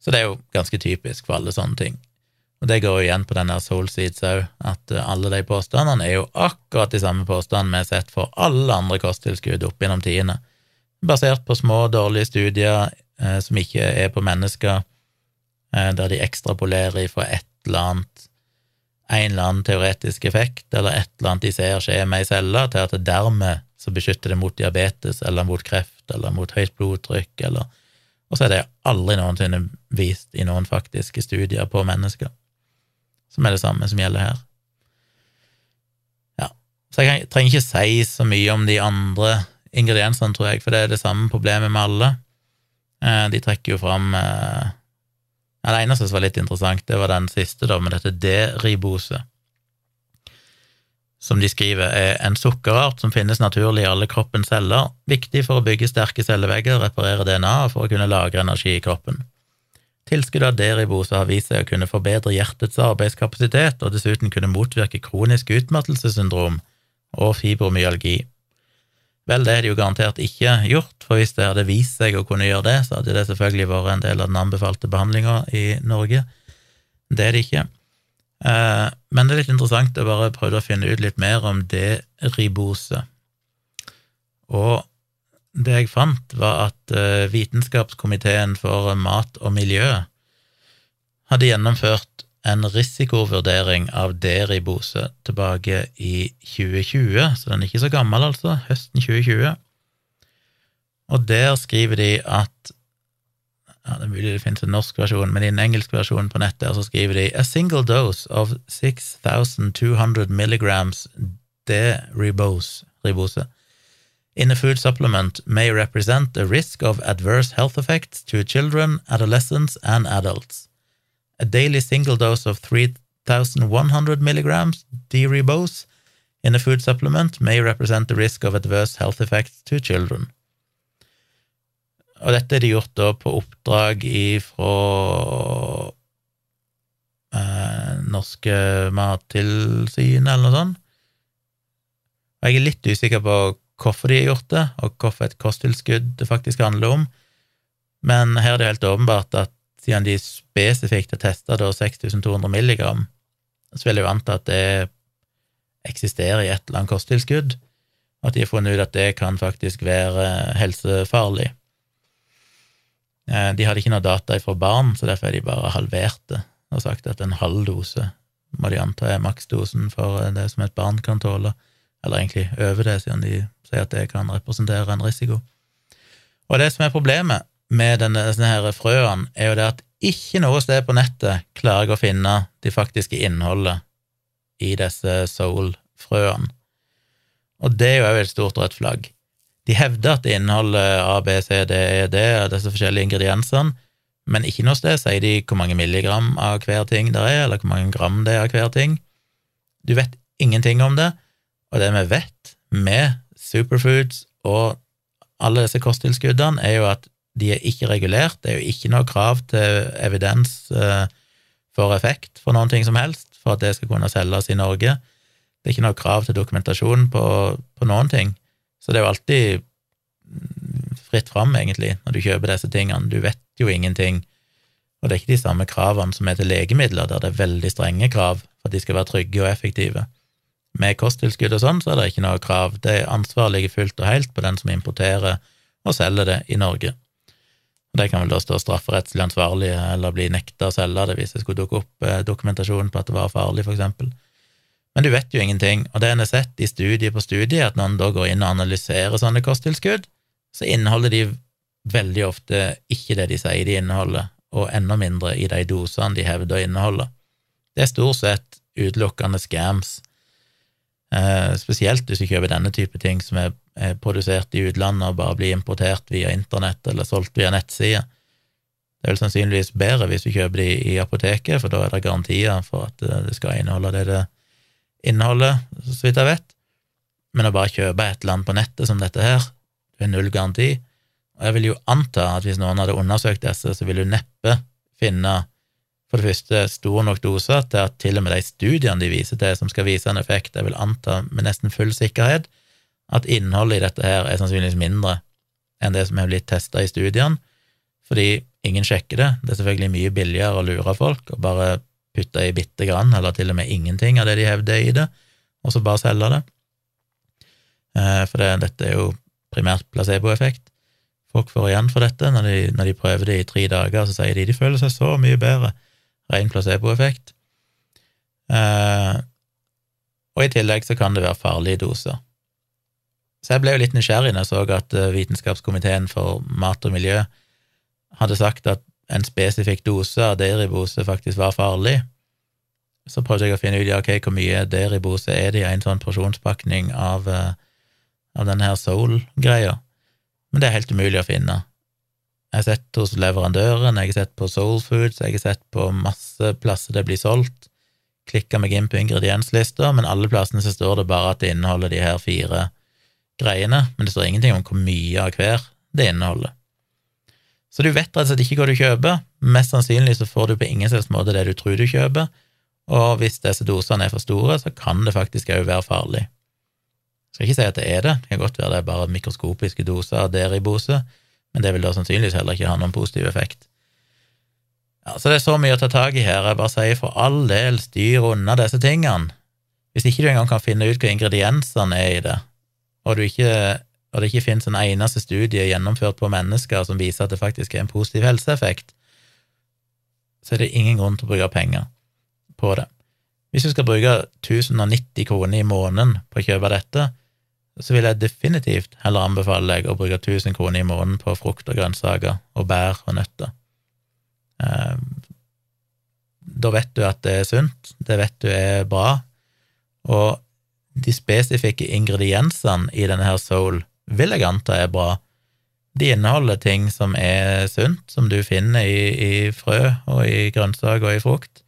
Så det er jo ganske typisk for alle sånne ting. Og det går jo igjen på denne der Soulseeds òg, at alle de påstandene er jo akkurat de samme påstandene vi har sett for alle andre kosttilskudd opp gjennom tidene basert på små, dårlige studier eh, som ikke er på mennesker, eh, der de ekstrapolerer fra et eller annet en eller annen teoretisk effekt, eller et eller annet de ser skje med ei celle, til at det dermed så beskytter det mot diabetes, eller mot kreft, eller mot høyt blodtrykk, eller Og så er det aldri noensinne vist i noen faktiske studier på mennesker, som er det samme som gjelder her. Ja, så jeg trenger ikke si så mye om de andre ingrediensene, tror jeg, for det er det samme problemet med alle. Eh, de trekker jo fram eh, ja, Det eneste som var litt interessant, det var den siste, da, med dette D-ribose, som de skriver er en sukkerart som finnes naturlig i alle kroppens celler, viktig for å bygge sterke cellevegger, reparere DNA og for å kunne lagre energi i kroppen. Tilskuddet av D-ribose har vist seg å kunne forbedre hjertets arbeidskapasitet og dessuten kunne motvirke kronisk utmattelsessyndrom og fibromyalgi. Vel, det er det jo garantert ikke gjort, for hvis det hadde vist seg å kunne gjøre det, så hadde det selvfølgelig vært en del av den anbefalte behandlinga i Norge. Det er det ikke. Eh, men det er litt interessant å bare prøve å finne ut litt mer om det ribose. Og det jeg fant, var at eh, Vitenskapskomiteen for mat og miljø hadde gjennomført en risikovurdering av deribose tilbake i 2020, så den er ikke så gammel, altså, høsten 2020. Og der skriver de at ja, Det er mulig det finnes en norsk versjon, men i en engelsk versjon på nettet så skriver de A single dose of 6200 milligrams deribose ribose, in a food supplement may represent a risk of adverse health effects to children, adolescents and adults. A daily single dose of 3,100 milligrams D-ribose in a food supplement may represent the risk of adverse health effects to children. Og dette er de gjort da på oppdrag ifra eh, Norske Mattilsynet, eller noe sånt. Jeg er litt usikker på hvorfor de har gjort det, og hvorfor et kosttilskudd det faktisk handler om. Men her er det helt åpenbart at siden de spesifikt har testa 6200 milligram, så vil jeg jo anta at det eksisterer i et eller annet kosttilskudd, og at de har funnet ut at det kan faktisk være helsefarlig. Eh, de hadde ikke noe data fra barn, så derfor er de bare halvert det og sagt at en halv dose må de anta er maksdosen for det som et barn kan tåle, eller egentlig over det, siden de sier at det kan representere en risiko. Og det som er problemet med denne, denne her frøen, er jo det at ikke noe sted på nettet klarer jeg å finne de faktiske innholdet i disse soul-frøene. Og det er jo òg et stort rødt flagg. De hevder at det inneholder A, B, C, D, E, D, disse forskjellige ingrediensene, men ikke noe sted sier de hvor mange milligram av hver ting det er, eller hvor mange gram det er av hver ting. Du vet ingenting om det, og det vi vet med superfoods og alle disse kosttilskuddene, er jo at de er ikke regulert, det er jo ikke noe krav til evidens eh, for effekt for noen ting som helst, for at det skal kunne selges i Norge. Det er ikke noe krav til dokumentasjon på, på noen ting. Så det er jo alltid fritt fram, egentlig, når du kjøper disse tingene. Du vet jo ingenting. Og det er ikke de samme kravene som er til legemidler, der det er veldig strenge krav for at de skal være trygge og effektive. Med kosttilskudd og sånn, så er det ikke noe krav. Det ansvaret ligger fullt og helt på den som importerer og selger det i Norge. Og De kan vel da stå strafferettslig ansvarlige eller bli nekta å selge det hvis det skulle dukke opp eh, dokumentasjon på at det var farlig, eksempel. Men du vet jo ingenting, og det en har sett i studie på studie, at når en da går inn og analyserer sånne kosttilskudd, så inneholder de veldig ofte ikke det de sier de inneholder, og enda mindre i de dosene de hevder å inneholde. Det er stort sett utelukkende scams, eh, spesielt hvis du kjøper denne type ting som er, er produsert i utlandet og bare blir importert via internett eller solgt via nettsider. Det er vel sannsynligvis bedre hvis du kjøper de i apoteket, for da er det garantier for at eh, det skal inneholde det det inneholder, så vidt jeg vet. Men å bare kjøpe et eller annet på nettet som dette her, det er null garanti. Og jeg vil jo anta at hvis noen hadde undersøkt disse, så vil du neppe finne for det første stor nok dose til at til og med de studiene de viser til som skal vise en effekt, jeg vil anta med nesten full sikkerhet at innholdet i dette her er sannsynligvis mindre enn det som er blitt testa i studiene, fordi ingen sjekker det. Det er selvfølgelig mye billigere å lure folk og bare putte i bitte grann, eller til og med ingenting av det de hevder i det, og så bare selge det. Eh, for det, dette er jo primært placeboeffekt. Folk får igjen for dette. Når de, når de prøver det i tre dager, så sier de de føler seg så mye bedre. Ren placeboeffekt. Eh, og i tillegg så kan det være farlige doser. Så jeg ble jo litt nysgjerrig når jeg så at eh, Vitenskapskomiteen for mat og miljø hadde sagt at en spesifikk dose av deribose faktisk var farlig. Så prøvde jeg å finne ut ja, okay, hvor mye deribose er det i en sånn porsjonspakning av, uh, av denne her Soul-greia, men det er helt umulig å finne. Jeg har sett hos leverandøren, jeg har sett på Soul Foods, jeg har sett på masse plasser det blir solgt, klikka meg inn på ingredienslister, men alle plassene så står det bare at det inneholder de her fire greiene, men det står ingenting om hvor mye av hver det inneholder. Så du vet rett og slett ikke hva du kjøper. Mest sannsynlig så får du på ingen slags måte det du tror du kjøper, og hvis disse dosene er for store, så kan det faktisk òg være farlig. Jeg skal ikke si at det er det, det kan godt være det er bare mikroskopiske doser av deribose, men det vil da sannsynligvis heller ikke ha noen positiv effekt. Ja, Så det er så mye å ta tak i her, jeg bare sier for all del styr unna disse tingene. Hvis ikke du engang kan finne ut hva ingrediensene er i det, og ikke og det ikke finnes en eneste studie gjennomført på mennesker som viser at det faktisk er en positiv helseeffekt, så er det ingen grunn til å bruke penger på det. Hvis du skal bruke 1090 kroner i måneden på å kjøpe dette, så vil jeg definitivt heller anbefale deg å bruke 1000 kroner i måneden på frukt og grønnsaker og bær og nøtter. Eh, da vet du at det er sunt, det vet du er bra, og de spesifikke ingrediensene i denne her soul vil jeg anta er bra. De inneholder ting som er sunt, som du finner i, i frø og i grønnsaker og i frukt,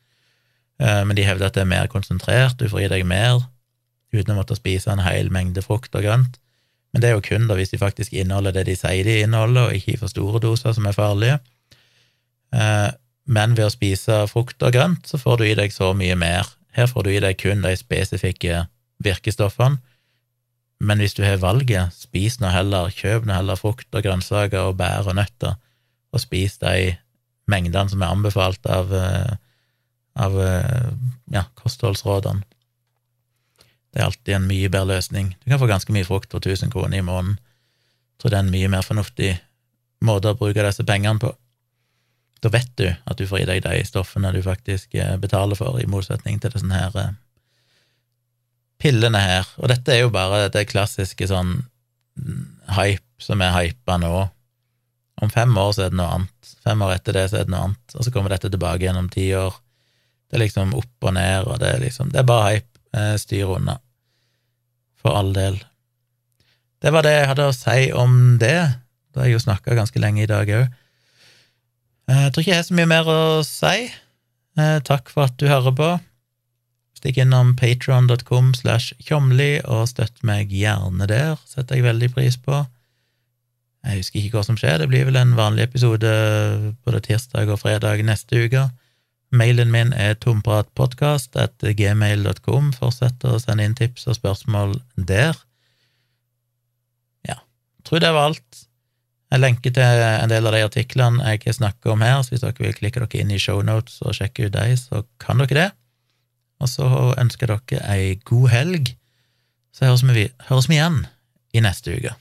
eh, men de hevder at det er mer konsentrert, du får i deg mer uten å måtte spise en hel mengde frukt og grønt. Men det er jo kun da hvis de faktisk inneholder det de sier de inneholder, og ikke i for store doser som er farlige. Eh, men ved å spise frukt og grønt, så får du i deg så mye mer. Her får du i deg kun de spesifikke virkestoffene, men hvis du har valget, spis nå heller, kjøp nå heller frukt og grønnsaker og bær og nøtter, og spis de mengdene som er anbefalt av, eh, av eh, ja, kostholdsrådene. Det er alltid en mye bedre løsning. Du kan få ganske mye frukt for 1000 kroner i måneden. Jeg tror det er en mye mer fornuftig måte å bruke disse pengene på. Da vet du at du får i deg de stoffene du faktisk eh, betaler for, i motsetning til det sånne her pillene her. Og dette er jo bare det klassiske sånn mm, hype som er hypa nå. Om fem år så er det noe annet. Fem år etter det så er det noe annet. Og så kommer dette tilbake gjennom ti år. Det er liksom opp og ned, og det er liksom Det er bare hype. Eh, styr unna. For all del. Det var det jeg hadde å si om det. Da har jeg jo snakka ganske lenge i dag òg. Eh, jeg tror ikke jeg har så mye mer å si. Eh, takk for at du hører på. Stikk innom patron.com slash tjomli og støtt meg gjerne der, setter jeg veldig pris på. Jeg husker ikke hva som skjer, det blir vel en vanlig episode både tirsdag og fredag neste uke. Mailen min er tompratpodkast.gmail.com. Fortsett å sende inn tips og spørsmål der. Ja, tror det var alt. Jeg lenker til en del av de artiklene jeg snakker om her, så hvis dere vil klikke dere inn i shownotes og sjekke ut dem, så kan dere det. Og så ønsker dere ei god helg, så høres vi, høres vi igjen i neste uke.